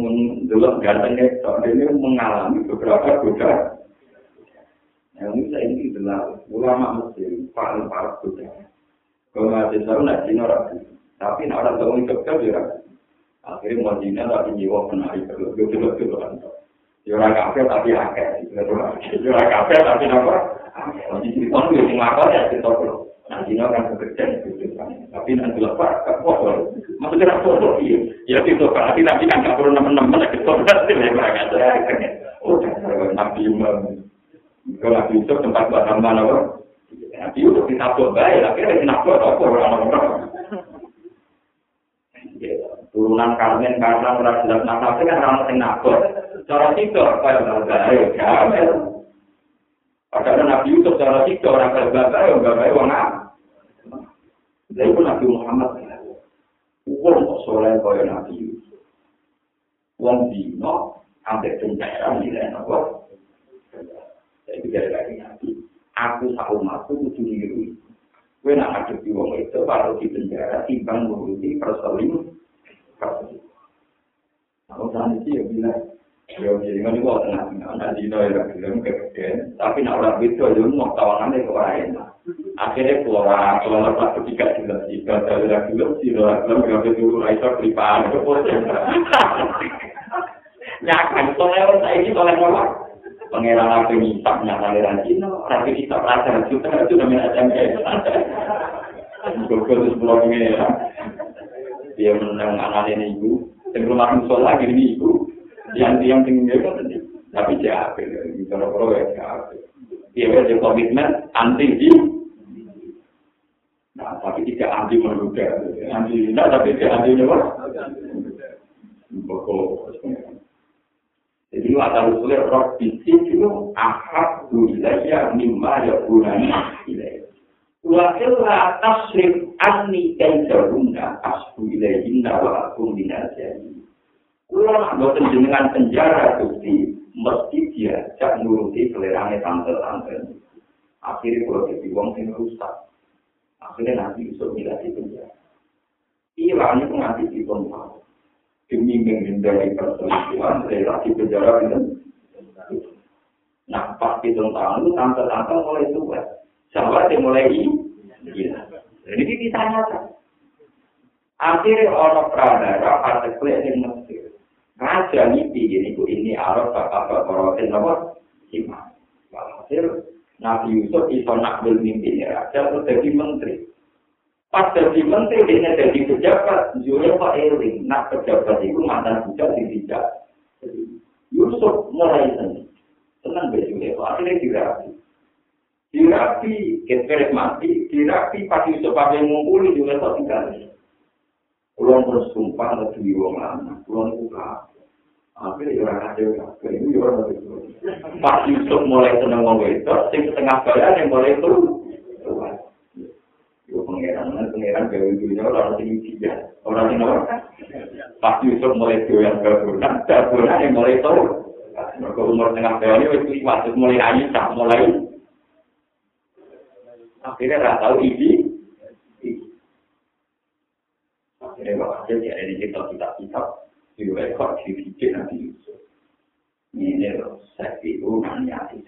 dulu gantengnya soalnya ini mengalami beberapa godaan yang ini saya ini adalah ulama Mesir paling parah godaan kalau masih tahu nak Cina rapi tapi nak orang tahu itu kan dia akhirnya mau Cina tapi jiwa penari kalau gitu gitu kan Yora kafe tapi akeh. Yora kafe tapi apa? Nanti cerita itu yang ngakon ya cerita dulu. Nanti kan bekerja Tapi nanti lepas ke foto. Maksudnya foto iya. Ya itu berarti nanti kan gak perlu nemen-nemen lagi foto berarti ya mereka ada. Oh, nabi imam. Kalau nabi itu tempat buat mana apa? Nabi itu kita buat baik. Akhirnya kita buat apa orang-orang. Turunan Karmen karena orang jelas nafas kan orang yang nabot. cara situ kaya bagai gamel. Padahal Nabi Yusuf cara situ orang kaya bagai, bagai wong Lalu pun Nabi Muhammad Wong kok soleh kaya Nabi Yusuf. Wong dino sampai penjara nilai nopo. Jadi bicara lagi Nabi. Aku tahu masuk kudu niru. Kue nak ngadepi wong itu baru di penjara timbang nguruti perseling. Kalau saat itu ya bilang, Yo jadi kan itu tengah tengah dino ya film kekecilan. Tapi nak orang itu aja mau tawanan itu lain. Akhirnya keluar keluar pas ketiga jelas jika ada film sih orang film yang itu aisyah pribadi itu Nyakan, soalnya saya ini soalnya apa? Pengeran rapi nyitak, nyata liran Cina, rapi nyitak rasa, juga itu namanya SMK. Gokil itu sepuluh pengeran. Dia menang anak ini ibu, yang rumah musola gini ibu, yang tinggi kan tapi jahat, gitu, kalau ya jahat. Dia ada komitmen anti di Nah, tapi tidak anti menduga. Anti tidak, tapi tidak anti apa? Pokok. Jadi itu ada usulnya roh bisik itu wilayah mimma ya bulan wilayah. Wa illa tasrif anni kaidahunna asbu ilaihinna wa akum minajani. Nak boten jenengan penjara bukti mesti diajak nuruti selerane tante-tante. Akhirnya kalau jadi wong sing rusak, akhirnya nanti bisa tidak di penjara. Ilangnya itu nanti di tahu. Demi menghindari perselingkuhan, relasi penjara itu. Nah, pas di tahun itu tante-tante mulai tua. Sahabat yang mulai gila. Jadi ditanya kan. Akhirnya orang pradara partai kulit yang Mesir. Raja mimpi ini, ini Arab bapak-bapak apa? Iman. Walhasil Nabi Yusuf iso nak mimpi raja itu jadi menteri. Pas jadi menteri dia jadi pejabat, Julia Pak Eling, nak pejabat itu mantan budak di tidak. Yusuf mulai senang, senang baju Julia akhirnya dirapi. Dirapi, keteret mati, dirapi pas Yusuf pakai Julia Pak tinggal. Kulon bersumpah lebih wong lama, kulon buka. Akhirnya orang ada yang ini orang ada Pak Yusuf mulai seneng ngomong itu, sing setengah badan yang mulai itu. Yo pengiran, pengiran gawe dunia orang sing dia, orang sing orang. Pak Yusuf mulai doyan gabunan, gabunan yang mulai itu. Mereka umur tengah badan itu waktu mulai tak mulai. Akhirnya tahu ini. Akhirnya waktu dia ada di kitab-kitab juga kok dipikir nanti Yusuf. Ini loh, saya itu nanya di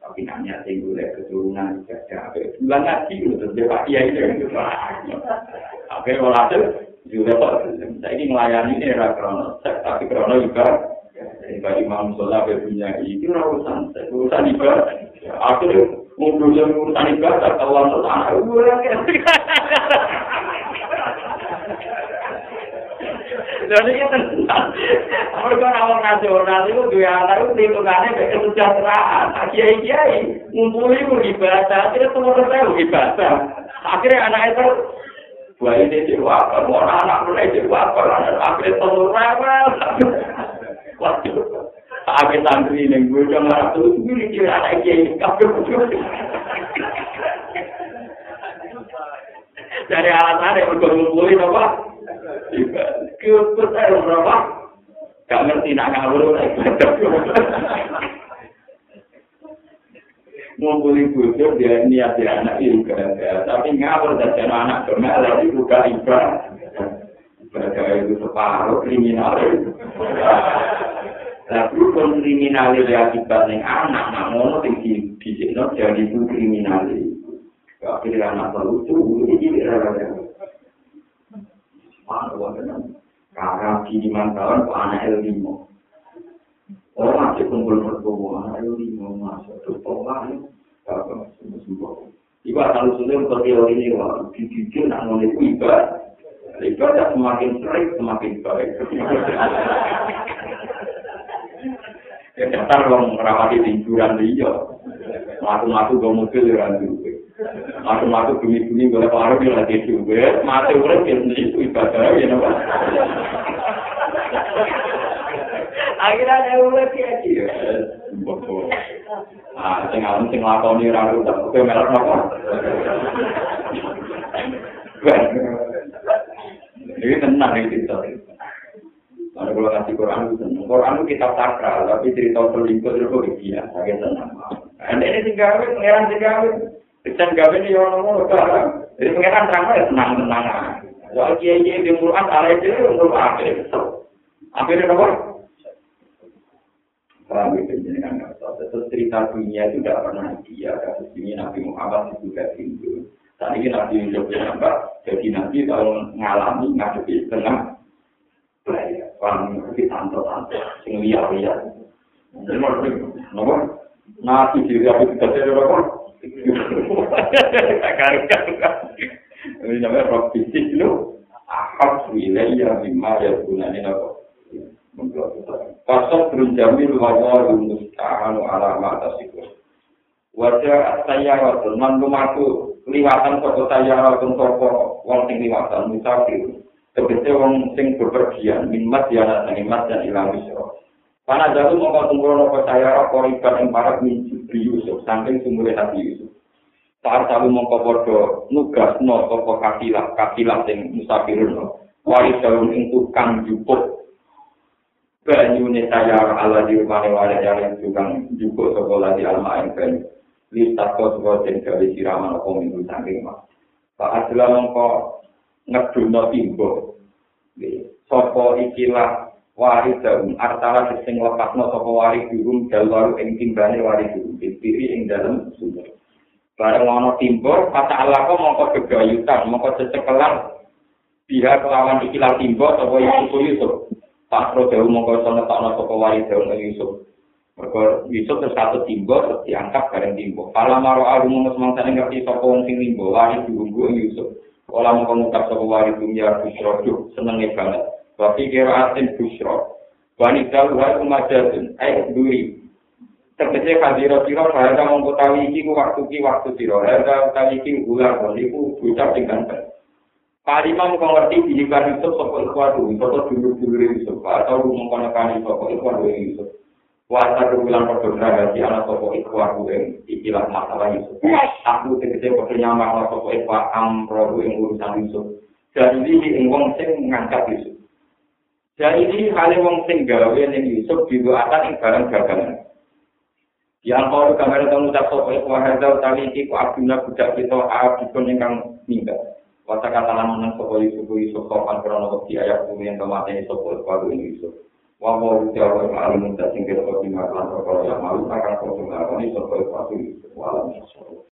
Tapi nanya tinggal dari keturunan juga ada. Bulan untuk dia Pak Kiai itu. Oke, walhasil juga kok saya ini melayani ini era krono, tapi krono juga dari bagi Imam Sholat punya itu urusan urusan ibadah. Akhirnya ngumpulnya urusan ibadah kalau untuk anak Lha iki tenan. Mergo ora nasional iku duwe anak iku hitungane mek kesejahteraan. Kiai-kiai ngumpuli ku ibadah, terus semua tahu ibadah. Akhirnya anak itu Wah ini dewa, kalau anak mulai dewa, kalau anak akhirnya telur rewel. Waduh, akhirnya santri ini gue udah tuh, ini kira anak kiai, kabel Dari alasan yang udah ngumpulin apa? Kepet aja berapa? Gak ngerti nak ngawur. Ngumpuli bujur dia niat dia anak juga, tapi ngawur dan anak kemana lagi buka ibadah. Ibadah itu separuh kriminal. Tapi pun kriminal itu akibat yang anak, namun itu di sini jadi itu kriminal. Akhirnya anak lucu, ini tidak ada. Di lima tahun, kok anak el limo. Orang masih kumpul berkumpul, anak el limo masuk ke bawah, apa sembuh sembuh. Ibu asal usulnya untuk teori ini, wah, dibikin nak mulai ibadah. Ibadah semakin sering, semakin baik. Ya, dasar orang merawati tiduran dia. Matu-matu gue mobil ya, Matu-matu bumi-bumi boleh paruh di lagi juga. Mati urut ya itu ibadah ya nama. Akhirnya ada urut ya dia. Ah, sing alam sing lakoni ora rusak, kowe melok napa? Ini tenang ini cerita. Kalau kalau kasih Quran itu senang. Quran itu kitab sakral, tapi cerita selingkuh itu kok biasa, saya senang. Anda ini tinggal, pengiran tinggal. Dan gawe ini orang ngomong sekarang. Jadi pengiran terang ya tenang tenang. Soal kiai kiai di Quran ala itu untuk akhir. Akhirnya apa? Paham itu jadi kan Terus cerita dunia itu tidak pernah dia. Kasus ini Nabi Muhammad juga tinggal. Saat ini Nabi Yusuf ya Jadi Nabi kalau ngalami ngadepi tengah. Paham iki tante-tante sing liya-liya. Napa? Nabi diri aku tidak ada apa? Kakak-kakak. Ini namanya roh fisik lu. Ahab wilayah lima ya gunanya apa? Pasal berjamil wawal musta'anu alamat asikur. Wajah saya waktu mantu matu liwatan toko saya waktu toko wong sing liwatan musafir. Tegese wong sing bepergian minmat ya nimat dan ilang isro. Karena jatuh mau tunggu nopo saya koriban yang para minci Yusuf saking sumule hati Yusuf. Saat selalu mongko podo nugas no toko kafilah kafilah sing musafirun no. Waris dalam ing tukang jupuk banyune saya ala di rumah wadah yang tukang jupuk sekolah di alma yang banyu. Listat kau sebuah dan dari siraman apa minggu saking mas. Pak adalah mongko ngeduno timbo. Sopo ikilah waris daun artala sing lepasno sapa waris durung dalwaru ing timbane waris durung dipiri ing dalem sumur bareng ana timbo kata Allah kok mongko gegayutan mongko cecekelan biha kelawan ikilah timbo sapa Yusuf Yusuf tak pro daun mongko iso netokno sapa waris daun ing Mereka Yusuf terus satu timbo terus diangkat bareng timbo. Kalau maro aku mau semangsa ngerti sapa wong sing timbo waris durung Yusuf. Olah mau ngucap sapa waris dunia Yusuf senenge banget. Wafi kira asin busro. Wani daluha kumajatun. Eh, duri. Tegese kadiro siro, harga mengkutawi iki ku waktu ki waktu siro. Harga utawi iki ular, wani ku bucap dengan ben. Palima muka ngerti dihibar Yusuf sopo ikhwadu, sopo dulur-dulur Yusuf, atau mengkonekani sopo ikhwadu Yusuf. Wasa kebulan perdona gasi anak sopo ikhwadu yang ikilah masalah Yusuf. Aku tegese perkenyaman sopo ikhwadu amrohu yang urusan Yusuf. Dan ini wong sing mengangkat Yusuf. Dan ini kali wong sing gawe ning Yusuf didoakan ing barang dagangan. Yang kalau kamera tamu tak sok itu wahada tali iki ku abduna budak kita abdun ingkang minggat. Wata kata lamunan sopo Yusuf Yusuf sopan krono wakti ayat bumi yang kemateni sopo ikwadu ini Yusuf. Wawo Jawa yang alim muda singgir sopi maklan sopo yang malu akan sopo ngakoni sopo ikwadu Yusuf. Walam